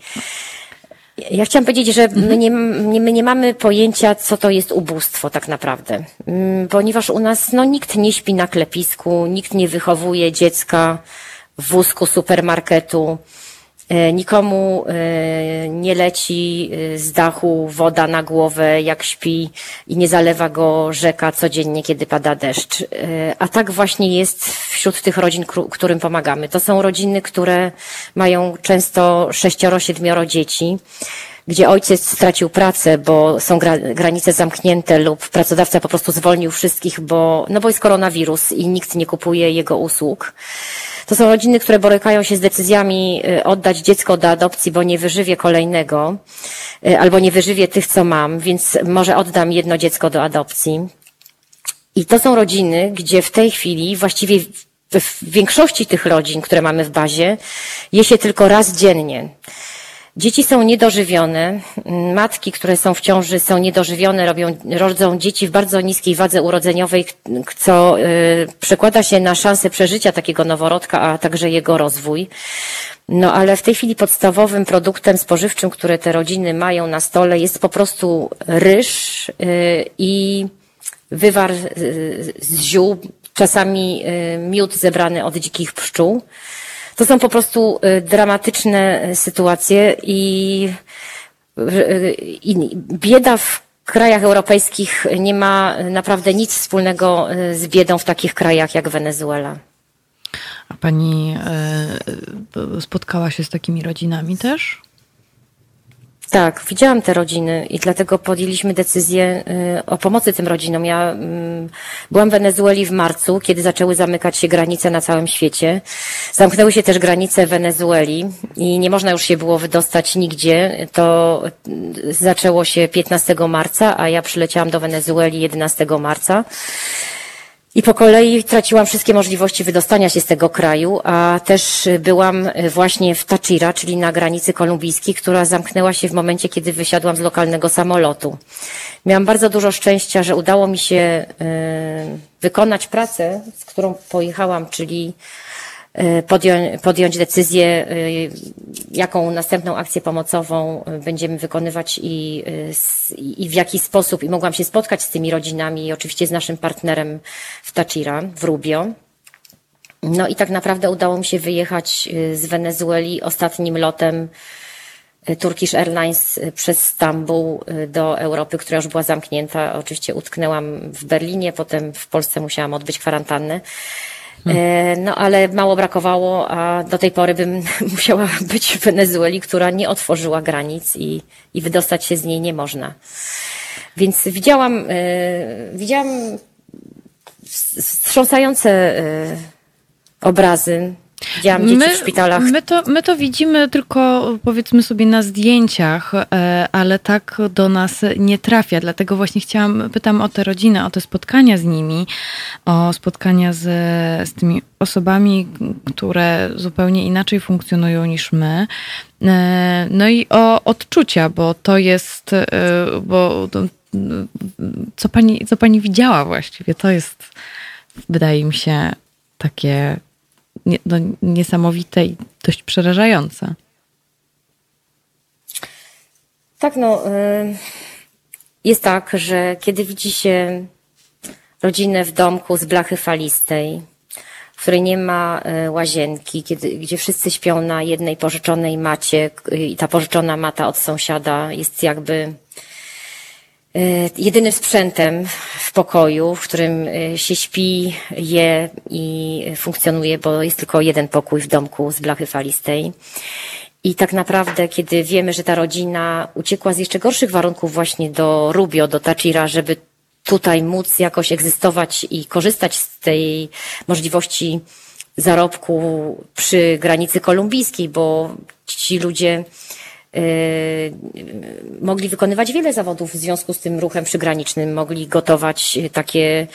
Ja chciałam powiedzieć, że my nie, my nie mamy pojęcia, co to jest ubóstwo tak naprawdę, mm, ponieważ u nas no, nikt nie śpi na klepisku, nikt nie wychowuje dziecka w wózku supermarketu, nikomu e, nie leci e, z dachu woda na głowę, jak śpi i nie zalewa go rzeka codziennie, kiedy pada deszcz. A tak właśnie jest wśród tych rodzin, którym pomagamy. To są rodziny, które mają często sześcioro, siedmioro dzieci gdzie ojciec stracił pracę, bo są gra, granice zamknięte lub pracodawca po prostu zwolnił wszystkich, bo, no bo jest koronawirus i nikt nie kupuje jego usług. To są rodziny, które borykają się z decyzjami y, oddać dziecko do adopcji, bo nie wyżywię kolejnego, y, albo nie wyżywię tych, co mam, więc może oddam jedno dziecko do adopcji. I to są rodziny, gdzie w tej chwili właściwie w większości tych rodzin, które mamy w bazie, je się tylko raz dziennie. Dzieci są niedożywione, matki, które są w ciąży są niedożywione, robią, rodzą dzieci w bardzo niskiej wadze urodzeniowej, co y, przekłada się na szansę przeżycia takiego noworodka, a także jego rozwój. No ale w tej chwili podstawowym produktem spożywczym, które te rodziny mają na stole jest po prostu ryż y, i wywar y, z ziół, czasami miód zebrany od dzikich pszczół. To są po prostu y, dramatyczne y, sytuacje i, y, i bieda w krajach europejskich nie ma naprawdę nic wspólnego z biedą w takich krajach jak Wenezuela. A pani spotkała się z takimi rodzinami też? Tak, widziałam te rodziny i dlatego podjęliśmy decyzję y, o pomocy tym rodzinom. Ja mm, byłam w Wenezueli w marcu, kiedy zaczęły zamykać się granice na całym świecie. Zamknęły się też granice Wenezueli i nie można już się było wydostać nigdzie. To y, zaczęło się 15 marca, a ja przyleciałam do Wenezueli 11 marca. I po kolei traciłam wszystkie możliwości wydostania się z tego kraju, a też byłam właśnie w Tachira, czyli na granicy kolumbijskiej, która zamknęła się w momencie, kiedy wysiadłam z lokalnego samolotu. Miałam bardzo dużo szczęścia, że udało mi się y, wykonać pracę, z którą pojechałam, czyli y, podjąć, podjąć decyzję, y, jaką następną akcję pomocową będziemy wykonywać i, i w jaki sposób. I mogłam się spotkać z tymi rodzinami i oczywiście z naszym partnerem w Tachira, w Rubio. No i tak naprawdę udało mi się wyjechać z Wenezueli ostatnim lotem Turkish Airlines przez Stambuł do Europy, która już była zamknięta. Oczywiście utknęłam w Berlinie, potem w Polsce musiałam odbyć kwarantannę. No ale mało brakowało, a do tej pory bym musiała być w Wenezueli, która nie otworzyła granic i, i wydostać się z niej nie można. Więc widziałam, widziałam wstrząsające obrazy Widziałam dzieci My, w szpitalach. my, to, my to widzimy tylko powiedzmy sobie na zdjęciach, e, ale tak do nas nie trafia. Dlatego właśnie chciałam, pytam o te rodziny, o te spotkania z nimi, o spotkania z, z tymi osobami, które zupełnie inaczej funkcjonują niż my. E, No i o odczucia, bo to jest, e, bo co pani, co pani widziała właściwie, to jest, wydaje mi się, takie nie, no, niesamowite i dość przerażające. Tak, no. y, Jest tak, że kiedy widzi się rodzinę w domku z blachy falistej, w której nie ma y, łazienki, kiedy, gdzie wszyscy śpią na jednej pożyczonej macie i ta pożyczona mata od sąsiada jest jakby jedynym sprzętem w pokoju, w którym y, się śpi, je i funkcjonuje, bo jest tylko jeden pokój w domku z blachy falistej. I tak naprawdę, kiedy wiemy, że ta rodzina uciekła z jeszcze gorszych warunków właśnie do Rubio, do Tachira, żeby tutaj móc jakoś egzystować i korzystać z tej możliwości zarobku przy granicy kolumbijskiej, bo ci ludzie mogli wykonywać wiele zawodów w związku z tym ruchem przygranicznym. Mogli gotować takie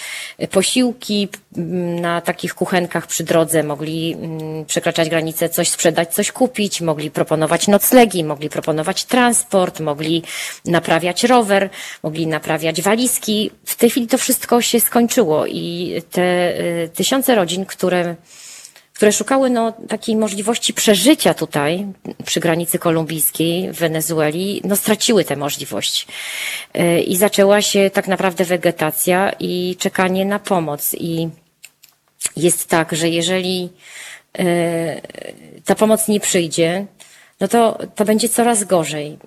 posiłki mm, na takich kuchenkach przy drodze, mogli mm, przekraczać granicę, coś sprzedać, coś kupić, mogli proponować noclegi, mogli proponować transport, mogli naprawiać rower, mogli naprawiać walizki. W tej chwili to wszystko się skończyło i te y, tysiące rodzin, które które szukały no, takiej możliwości przeżycia tutaj przy granicy kolumbijskiej w Wenezueli, no straciły tę możliwość. Yy, I zaczęła się tak naprawdę wegetacja i czekanie na pomoc. I jest tak, że jeżeli yy, ta pomoc nie przyjdzie, no to, to będzie coraz gorzej.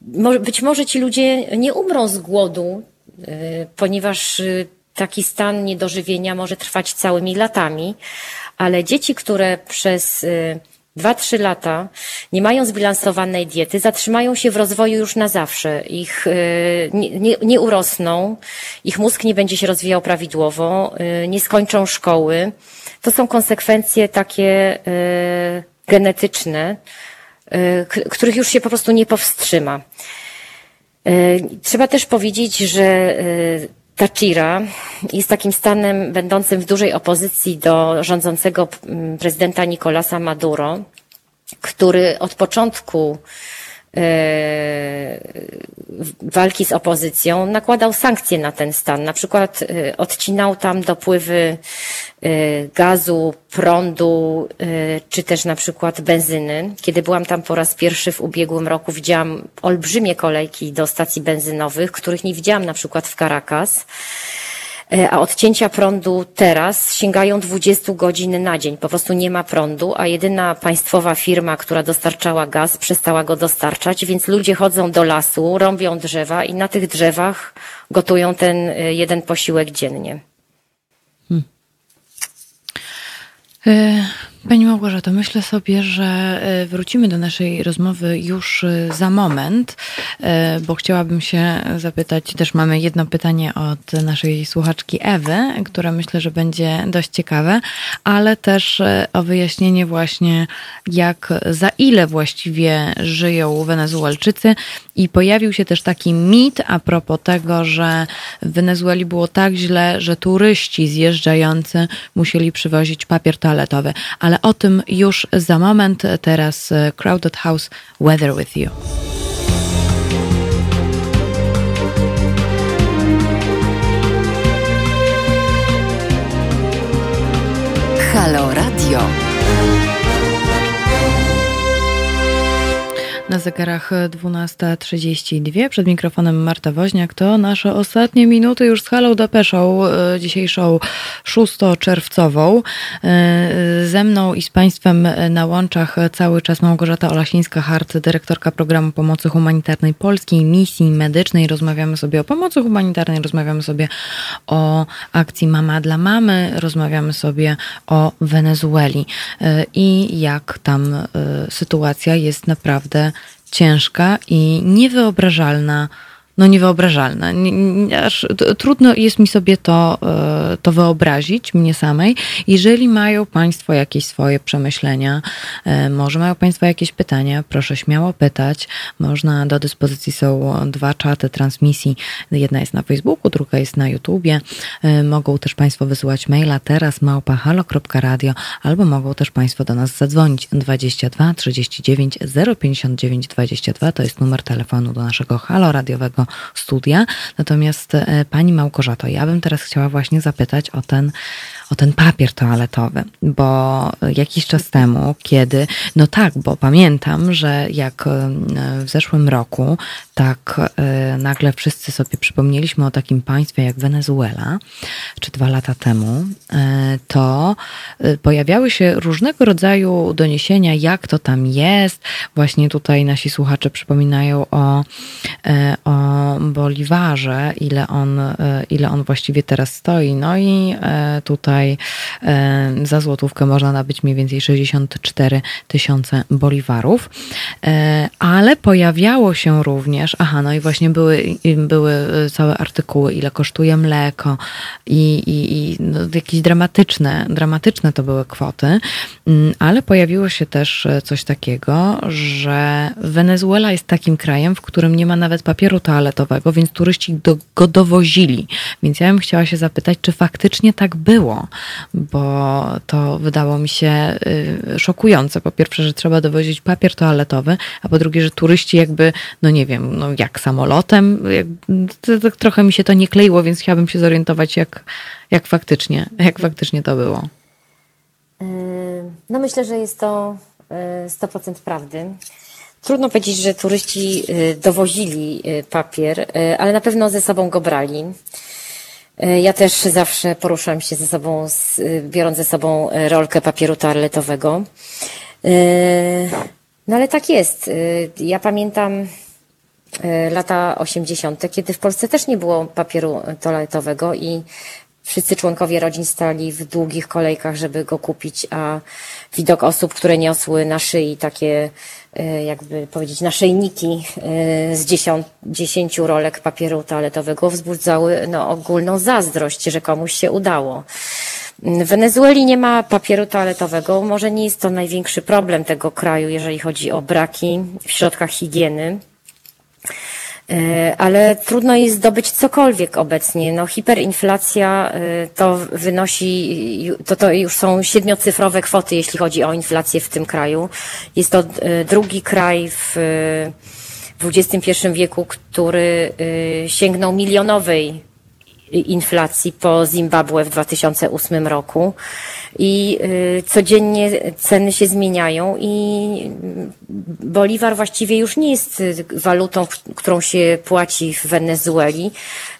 Mo- być może ci ludzie nie umrą z głodu, ponieważ taki stan niedożywienia może trwać całymi latami, ale dzieci, które przez y, 2-3 lata nie mają zbilansowanej diety, zatrzymają się w rozwoju już na zawsze. Ich y, nie, nie, nie urosną, ich mózg nie będzie się rozwijał prawidłowo, y, nie skończą szkoły. To są konsekwencje takie genetyczne, których już się po prostu nie powstrzyma. Trzeba też powiedzieć, że Tachira jest takim stanem będącym w dużej opozycji do rządzącego mm, prezydenta Nicolasa Maduro, który od początku walki z opozycją nakładał sankcje na ten stan. Na przykład e, odcinał tam dopływy e, gazu, prądu, e, czy też na przykład benzyny. Kiedy byłam tam po raz pierwszy w ubiegłym roku, widziałam olbrzymie kolejki do stacji benzynowych, których nie widziałam na przykład w Caracas. E, A odcięcia prądu teraz sięgają 20 godzin na dzień. Po prostu nie ma prądu, a jedyna państwowa firma, która dostarczała gaz, przestała go dostarczać, więc ludzie chodzą do lasu, rąbią drzewa i na tych drzewach gotują ten e, jeden posiłek dziennie. E, Pani Małgorzato, myślę sobie, że e, wrócimy do naszej rozmowy już e, za moment, e, bo chciałabym się zapytać, też mamy jedno pytanie od naszej słuchaczki Ewy, które myślę, że będzie dość ciekawe, ale też o wyjaśnienie właśnie, jak, za ile właściwie żyją Wenezuelczycy i pojawił się też taki mit a propos tego, że w Wenezueli było tak źle, że turyści zjeżdżający musieli przywozić papier toaletowy. Ale o tym już za moment. Teraz e, Crowded House Weather with You. Halo Radio. Na zegarach 12.32. Przed mikrofonem Marta Woźniak. To nasze ostatnie minuty już z Hello Depeszą, e, dzisiejszą szóstoczerwcową. E, ze mną i z Państwem na łączach cały czas Małgorzata Olasińska-Hart, dyrektorka programu pomocy humanitarnej Polskiej Misji Medycznej. Rozmawiamy sobie o pomocy humanitarnej, rozmawiamy sobie o akcji Mama dla Mamy, rozmawiamy sobie o Wenezueli e, i jak tam sytuacja jest naprawdę ciężka i niewyobrażalna no niewyobrażalne. Aż trudno jest mi sobie to, e, to wyobrazić, mnie samej. Jeżeli mają Państwo jakieś swoje przemyślenia, e, może mają Państwo jakieś pytania, proszę śmiało pytać. Można, do dyspozycji są dwa czaty transmisji. Jedna jest na Facebooku, druga jest na YouTubie. E, mogą też Państwo wysyłać maila teraz małpa.halo.radio albo mogą też Państwo do nas zadzwonić 22 39 059 22 to jest numer telefonu do naszego halo radiowego studia. Natomiast e, pani Małgorzato, ja bym teraz chciała właśnie zapytać o ten, o ten papier toaletowy, bo jakiś czas temu, kiedy, no tak, bo pamiętam, że jak e, w zeszłym roku, tak e, nagle wszyscy sobie przypomnieliśmy o takim państwie jak Wenezuela, czy dwa lata temu, to pojawiały się różnego rodzaju doniesienia, jak to tam jest. Właśnie tutaj nasi słuchacze przypominają o, o Boliwarze, ile on, e, ile on właściwie teraz stoi. No i e, tutaj e, za złotówkę można nabyć mniej więcej 64 tysiące boliwarów. Ale pojawiało się również, aha, no i właśnie były, były całe artykuły, ile kosztuje mleko i, i, i no, jakieś dramatyczne, dramatyczne to były kwoty, mm, ale pojawiło się też coś takiego, że Wenezuela jest takim krajem, w którym nie ma nawet papieru toaletowego, więc turyści do, go dowozili. Więc ja bym chciała się zapytać, czy faktycznie tak było, bo to wydało mi się y, szokujące. Po pierwsze, że trzeba dowozić papier toaletowy, a po drugie, że turyści jakby, no nie wiem, no jak samolotem, trochę mi się to nie kleiło, więc chciałabym się zorientować, jak, jak, faktycznie, jak faktycznie to było. No myślę, że jest to 100% prawdy. Trudno powiedzieć, że turyści y, dowozili y, papier, y, ale na pewno ze sobą go brali. Ja też zawsze poruszam się ze sobą, biorąc ze sobą rolkę papieru toaletowego. No ale tak jest. Ja pamiętam lata 80., kiedy w Polsce też nie było papieru toaletowego i wszyscy członkowie rodzin stali w długich kolejkach, żeby go kupić, a widok osób, które niosły na szyi takie E, jakby powiedzieć, naszyjniki e, z dziesięciu rolek papieru toaletowego wzbudzały no, ogólną zazdrość, że komuś się udało. W Wenezueli nie ma papieru toaletowego. Może nie jest to największy problem tego kraju, jeżeli chodzi o braki w środkach higieny. E, ale trudno jest zdobyć cokolwiek obecnie. No, hiperinflacja e, to wynosi, to, to już są siedmiocyfrowe kwoty, jeśli chodzi o inflację w tym kraju. Jest to e, drugi kraj w XXI wieku, który sięgnął milionowej inflacji po Zimbabwe w 2008 roku i y, codziennie ceny się zmieniają i Bolivar właściwie już nie jest walutą, którą się płaci w Wenezueli,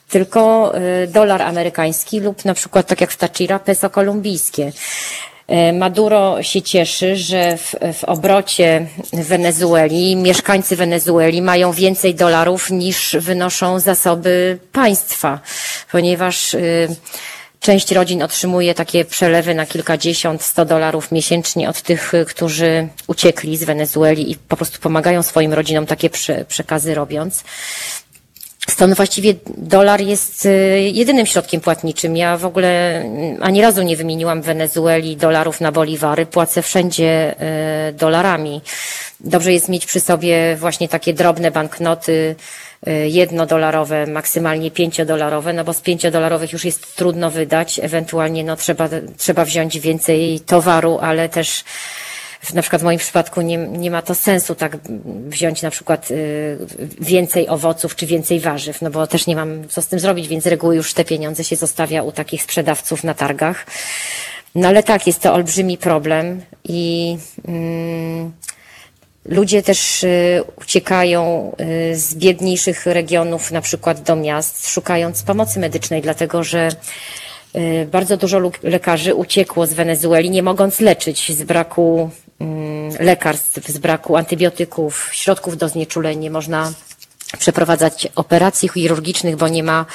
tylko y, dolar amerykański lub na przykład tak jak w Tachira peso kolumbijskie. E, Maduro się cieszy, że w, w obrocie Wenezueli mieszkańcy Wenezueli mają więcej dolarów niż wynoszą zasoby państwa, ponieważ y, część rodzin otrzymuje takie przelewy na kilkadziesiąt, sto dolarów miesięcznie od tych, którzy uciekli z Wenezueli i po prostu pomagają swoim rodzinom takie przekazy robiąc. Stąd właściwie dolar jest jedynym środkiem płatniczym. Ja w ogóle ani razu nie wymieniłam w Wenezueli dolarów na boliwary. Płacę wszędzie dolarami. Dobrze jest mieć przy sobie właśnie takie drobne banknoty, Y, jednodolarowe, maksymalnie pięciodolarowe, no bo z pięciodolarowych już jest trudno wydać, ewentualnie no trzeba, trzeba wziąć więcej towaru, ale też na przykład w moim przypadku nie, nie ma to sensu tak wziąć na przykład y, więcej owoców czy więcej warzyw, no bo też nie mam co z tym zrobić, więc z reguły już te pieniądze się zostawia u takich sprzedawców na targach. No ale tak, jest to olbrzymi problem i mm, Ludzie też y, uciekają y, z biedniejszych regionów, na przykład do miast, szukając pomocy medycznej, dlatego że y, bardzo dużo lekarzy uciekło z Wenezueli, nie mogąc leczyć z braku lekarstw, z braku antybiotyków, środków do znieczuleń. Nie można przeprowadzać operacji chirurgicznych, bo nie ma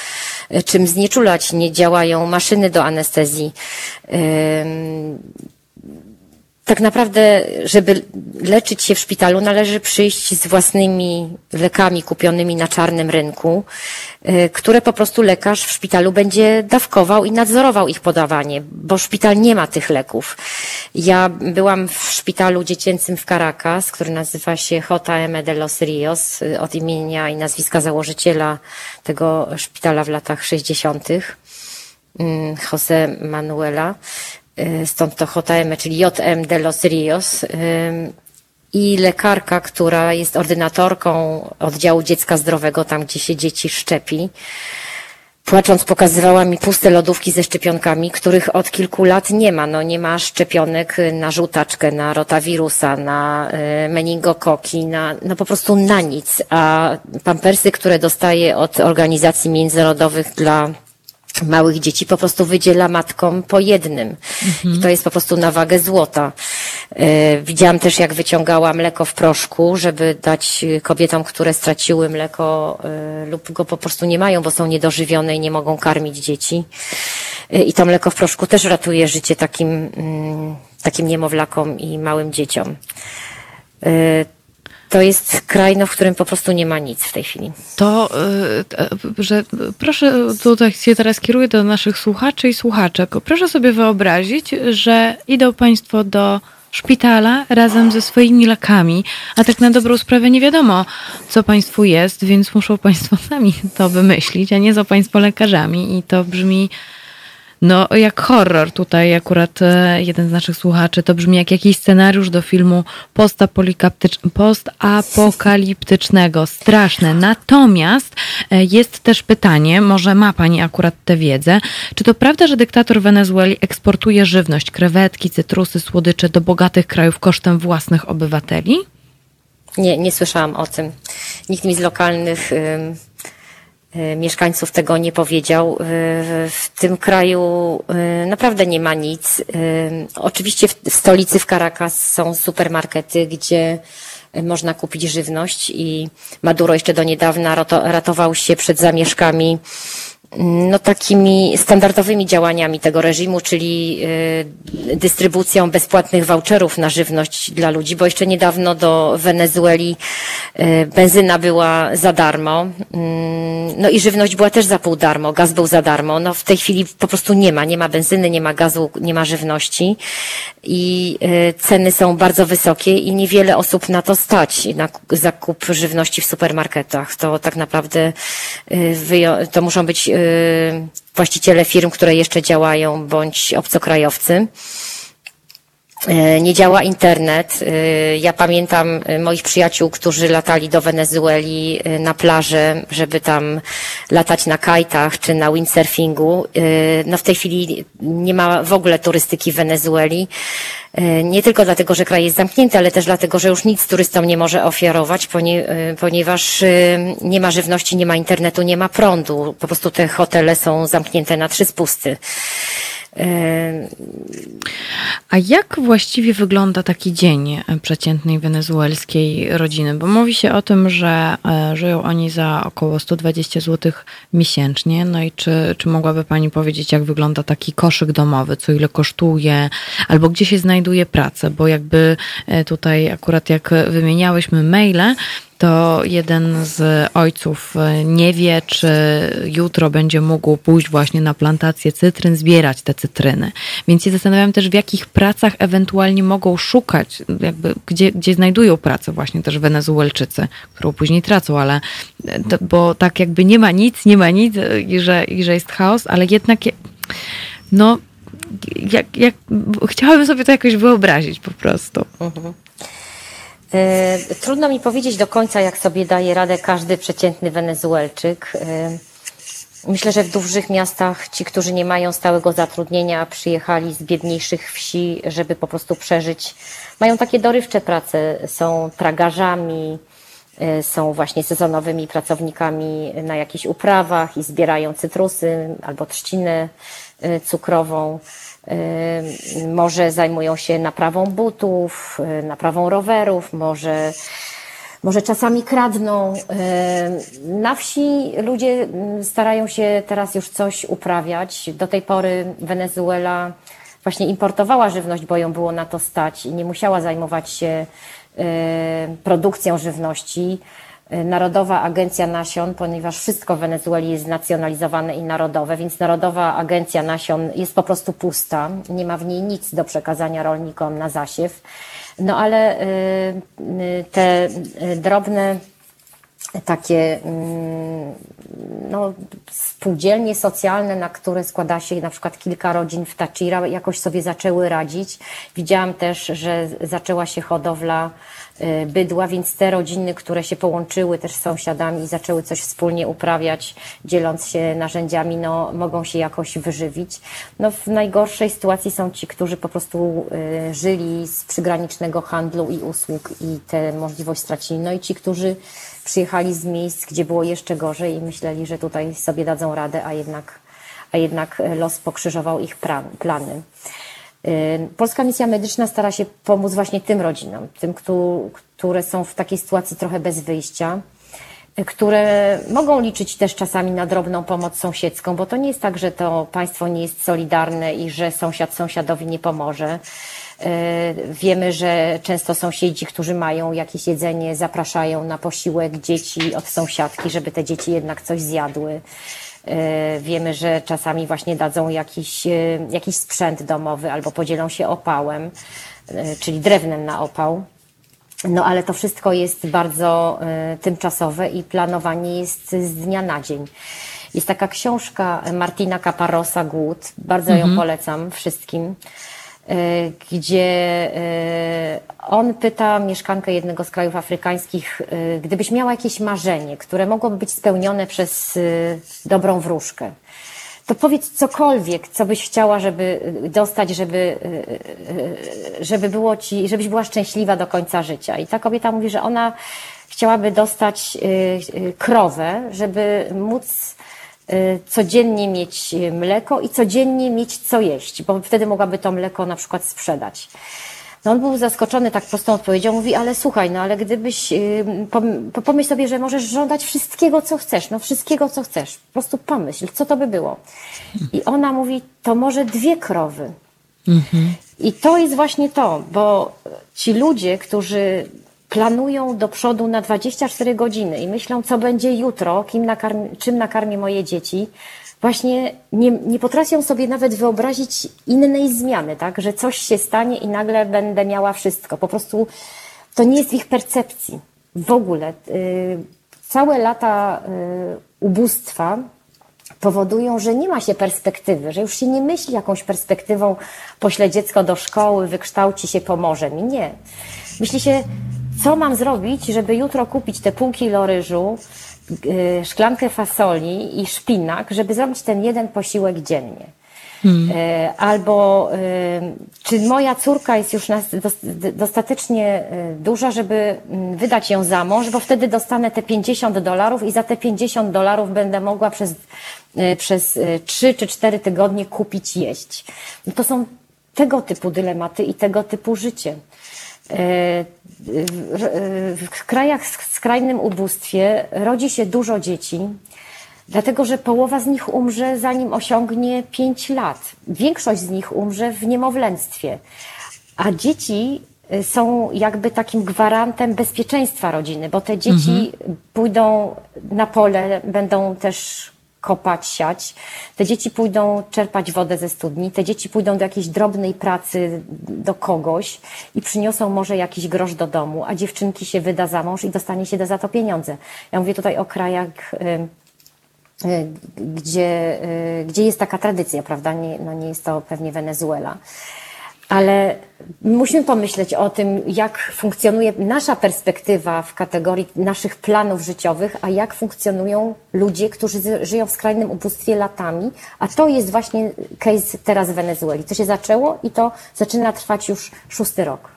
czym znieczulać, nie działają maszyny do anestezji tak naprawdę, żeby leczyć się w szpitalu, należy przyjść z własnymi lekami kupionymi na czarnym rynku, y, które po prostu lekarz w szpitalu będzie dawkował i nadzorował ich podawanie, bo szpital nie ma tych leków. Ja byłam w szpitalu dziecięcym w Caracas, który nazywa się JM de los Rios, y, od imienia i nazwiska założyciela tego szpitala w latach 60. Mm, Jose Manuela. Y, stąd to JM, czyli JM de los Rios. Y, I lekarka, która jest ordynatorką oddziału dziecka zdrowego, tam gdzie się dzieci szczepi, płacząc pokazywała mi puste lodówki ze szczepionkami, których od kilku lat nie ma. No nie ma szczepionek na żółtaczkę, na rotawirusa, na y, meningokoki, na, no po prostu na nic. A pampersy, które dostaje od organizacji międzynarodowych dla małych dzieci po prostu wydziela matkom po jednym. Mhm. I to jest po prostu na wagę złota. E, widziałam też, jak wyciągała mleko w proszku, żeby dać kobietom, które straciły mleko e, lub go po prostu nie mają, bo są niedożywione i nie mogą karmić dzieci. E, I to mleko w proszku też ratuje życie takim, mm, takim niemowlakom i małym dzieciom to jest kraj, no, w którym po prostu nie ma nic w tej chwili. To, y, że proszę, tutaj się teraz kieruję do naszych słuchaczy i słuchaczek. Proszę sobie wyobrazić, że idą Państwo do szpitala razem ze swoimi lekami, a tak na dobrą sprawę nie wiadomo, co Państwu jest, więc muszą Państwo sami to wymyślić, a nie są Państwo lekarzami i to brzmi no, jak horror tutaj akurat e, jeden z naszych słuchaczy, to brzmi jak jakiś scenariusz do filmu postapokaliptycznego. Straszne. Natomiast e, jest też pytanie, może ma Pani akurat tę wiedzę, czy to prawda, że dyktator Wenezueli eksportuje żywność, krewetki, cytrusy, słodycze do bogatych krajów kosztem własnych obywateli? Nie, nie słyszałam o tym. Nikt mi z lokalnych mieszkańców tego nie powiedział. E, w tym kraju e, naprawdę nie ma nic. Oczywiście w stolicy w Caracas są supermarkety, gdzie można kupić żywność i Maduro jeszcze do niedawna ratował się przed zamieszkami no, takimi standardowymi działaniami tego reżimu, czyli y, dystrybucją bezpłatnych voucherów na żywność dla ludzi, bo jeszcze niedawno do Wenezueli y, benzyna była za darmo, mm, no i żywność była też za pół darmo, gaz był za darmo. No w tej chwili po prostu nie ma, nie ma benzyny, nie ma gazu, nie ma żywności i y, ceny są bardzo wysokie i niewiele osób na to stać, na zakup żywności w supermarketach. To tak naprawdę to muszą być właściciele firm, które jeszcze działają, bądź obcokrajowcy. Y, nie działa internet. Y, ja pamiętam moich przyjaciół, którzy latali do Wenezueli na plażę, żeby tam latać na kajtach czy na windsurfingu. No w tej chwili nie ma w ogóle turystyki w Wenezueli. E, nie tylko dlatego, że kraj jest zamknięty, ale też dlatego, że już nic turystom nie może ofiarować, e, ponieważ e, nie ma żywności, nie ma internetu, nie ma prądu. Po prostu te hotele są zamknięte na trzy spusty. A jak właściwie wygląda taki dzień przeciętnej wenezuelskiej rodziny? Bo mówi się o tym, że e, żyją oni za około 120 zł miesięcznie. No i czy, czy mogłaby Pani powiedzieć, jak wygląda taki koszyk domowy, co ile kosztuje, albo gdzie się znajduje praca? Bo jakby e, tutaj akurat jak wymieniałyśmy maile, to jeden z ojców e, nie wie, czy jutro będzie mógł pójść właśnie na plantację cytryn, zbierać te cytryny. Więc się zastanawiam też, w jakich pracach ewentualnie mogą szukać, jakby gdzie, gdzie znajdują pracę właśnie też Wenezuelczycy, którą później tracą, ale e, to, bo tak jakby nie ma nic, nie ma nic e, i że, i że jest chaos, ale jednak no jak, jak, chciałabym sobie to jakoś wyobrazić po prostu. Mhm. E, trudno mi powiedzieć do końca, jak sobie daje radę każdy przeciętny Wenezuelczyk. E, myślę, że w dużych miastach ci, którzy nie mają stałego zatrudnienia, przyjechali z biedniejszych wsi, żeby po prostu przeżyć. Mają takie dorywcze prace, są tragarzami, e, są właśnie sezonowymi pracownikami na jakichś uprawach i zbierają cytrusy albo trzcinę cukrową. Może zajmują się naprawą butów, naprawą rowerów, może, może czasami kradną. Na wsi ludzie mm, starają się teraz już coś uprawiać. Do tej pory Wenezuela właśnie importowała żywność, bo ją było na to stać i nie musiała zajmować się produkcją żywności. Y, Narodowa Agencja Nasion, ponieważ wszystko w Wenezueli jest znacjonalizowane i narodowe, więc Narodowa Agencja Nasion jest po prostu pusta, nie ma w niej nic do przekazania rolnikom na zasiew. No ale y, y, te drobne takie mm, no, spółdzielnie socjalne, na które składa się na przykład kilka rodzin w Tachira, jakoś sobie zaczęły radzić. Widziałam też, że zaczęła się hodowla bydła, więc te rodziny, które się połączyły też z sąsiadami i zaczęły coś wspólnie uprawiać, dzieląc się narzędziami, no, mogą się jakoś wyżywić. No, w najgorszej sytuacji są ci, którzy po prostu y, żyli z przygranicznego handlu i usług i tę możliwość stracili. No i ci, którzy przyjechali z miejsc, gdzie było jeszcze gorzej i myśleli, że tutaj sobie dadzą radę, a jednak, a jednak los pokrzyżował ich plany. Polska Misja Medyczna stara się pomóc właśnie tym rodzinom, tym, które są w takiej sytuacji trochę bez wyjścia, y, które mogą liczyć też czasami na drobną pomoc sąsiedzką, bo to nie jest tak, że to państwo nie jest solidarne i że sąsiad sąsiadowi nie pomoże. Y, wiemy, że często sąsiedzi, którzy mają jakieś jedzenie, zapraszają na posiłek dzieci od sąsiadki, żeby te dzieci jednak coś zjadły. E, wiemy, że czasami właśnie dadzą jakiś, e, jakiś sprzęt domowy albo podzielą się opałem, e, czyli drewnem na opał. No ale to wszystko jest bardzo tymczasowe i planowanie jest z dnia na dzień. Jest taka książka Martina Caparosa Głód, bardzo mhm. ją polecam wszystkim. E, gdzie e, on pyta mieszkankę jednego z krajów afrykańskich, e, gdybyś miała jakieś marzenie, które mogłoby być spełnione przez dobrą wróżkę, to powiedz cokolwiek, co byś chciała, żeby dostać, żeby, żeby było ci, żebyś była szczęśliwa do końca życia. I ta kobieta mówi, że ona chciałaby dostać krowę, żeby móc codziennie mieć mleko i codziennie mieć co jeść, bo wtedy mogłaby to mleko na przykład sprzedać. No on był zaskoczony tak prostą odpowiedzią, mówi, ale słuchaj, no ale gdybyś, y, pomyśl sobie, że możesz żądać wszystkiego, co chcesz, no wszystkiego, co chcesz. Po prostu pomyśl, co to by było. I ona mówi, to może dwie krowy. Mhm. I to jest właśnie to, bo ci ludzie, którzy planują do przodu na 24 godziny i myślą, co będzie jutro, kim nakarmi, czym nakarmię moje dzieci, właśnie nie, nie potrafią sobie nawet wyobrazić innej zmiany, tak? Że coś się stanie i nagle będę miała wszystko. Po prostu to nie jest w ich percepcji. W ogóle. Yy, całe lata yy, ubóstwa powodują, że nie ma się perspektywy, że już się nie myśli jakąś perspektywą, pośle dziecko do szkoły, wykształci się, pomoże mi. Nie. Myśli się, co mam zrobić, żeby jutro kupić te pół kilo ryżu, y, szklankę fasoli i szpinak, żeby zrobić ten jeden posiłek dziennie. Hmm. Y, albo y, czy moja córka jest już dostatecznie duża, żeby wydać ją za mąż, bo wtedy dostanę te 50 dolarów i za te 50 dolarów będę mogła przez, przez 3 czy 4 tygodnie kupić jeść. To są tego typu dylematy i tego typu życie. W krajach w skrajnym ubóstwie rodzi się dużo dzieci, dlatego że połowa z nich umrze zanim osiągnie 5 lat. Większość z nich umrze w niemowlęctwie. A dzieci y, są jakby takim gwarantem bezpieczeństwa rodziny, bo te dzieci mhm. pójdą na pole, będą też kopać, siać. Te dzieci pójdą czerpać wodę ze studni, te dzieci pójdą do jakiejś drobnej pracy do kogoś i przyniosą może jakiś grosz do domu, a dziewczynki się wyda za mąż i dostanie się za to pieniądze. Ja mówię tutaj o krajach, y, gdzie, gdzie jest taka tradycja, prawda? Nie, no nie jest to pewnie Wenezuela ale musimy pomyśleć o tym, jak funkcjonuje nasza perspektywa w kategorii naszych planów życiowych, a jak funkcjonują ludzie, którzy żyją w skrajnym ubóstwie latami. A to jest właśnie case teraz w Wenezueli. To się zaczęło i to zaczyna trwać już szósty rok.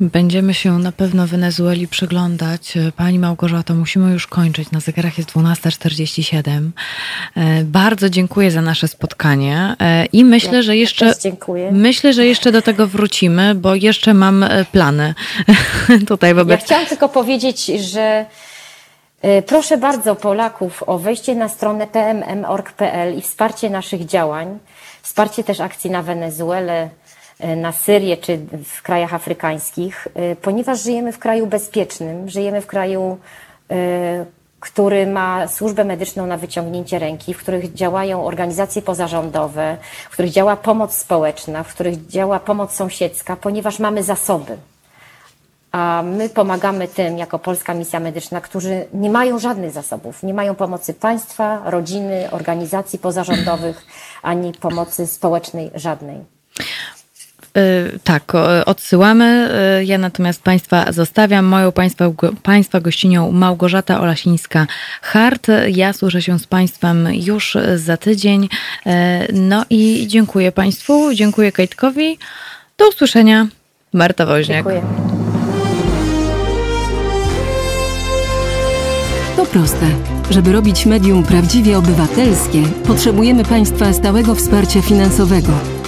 Będziemy się na pewno Wenezueli przyglądać. Pani Małgorzato, musimy już kończyć. Na zegarach jest 12.47. E, bardzo dziękuję za nasze spotkanie e, i myślę, ja że jeszcze myślę, że jeszcze do tego wrócimy, bo jeszcze mam e, plany tutaj wobec. Ja chciałam tylko powiedzieć, że proszę bardzo Polaków o wejście na stronę pmm.org.pl i wsparcie naszych działań, wsparcie też akcji na Wenezuelę E, na Syrię czy w krajach afrykańskich, e, ponieważ żyjemy w kraju bezpiecznym, żyjemy w kraju, e, który ma służbę medyczną na wyciągnięcie ręki, w których działają organizacje pozarządowe, w których działa pomoc społeczna, w których działa pomoc sąsiedzka, ponieważ mamy zasoby. A my pomagamy tym, jako Polska Misja Medyczna, którzy nie mają żadnych zasobów, nie mają pomocy państwa, rodziny, organizacji pozarządowych, ani pomocy społecznej żadnej. Y, tak, odsyłamy. Y, ja natomiast Państwa zostawiam. Moją Państwa, państwa gościnią Małgorzata Olasińska-Hart. Ja słyszę się z Państwem już za tydzień. Y, no i dziękuję Państwu, dziękuję Kajtkowi. Do usłyszenia. Marta Woźniak. Dziękuję. To proste. Żeby robić medium prawdziwie obywatelskie, potrzebujemy Państwa stałego wsparcia finansowego.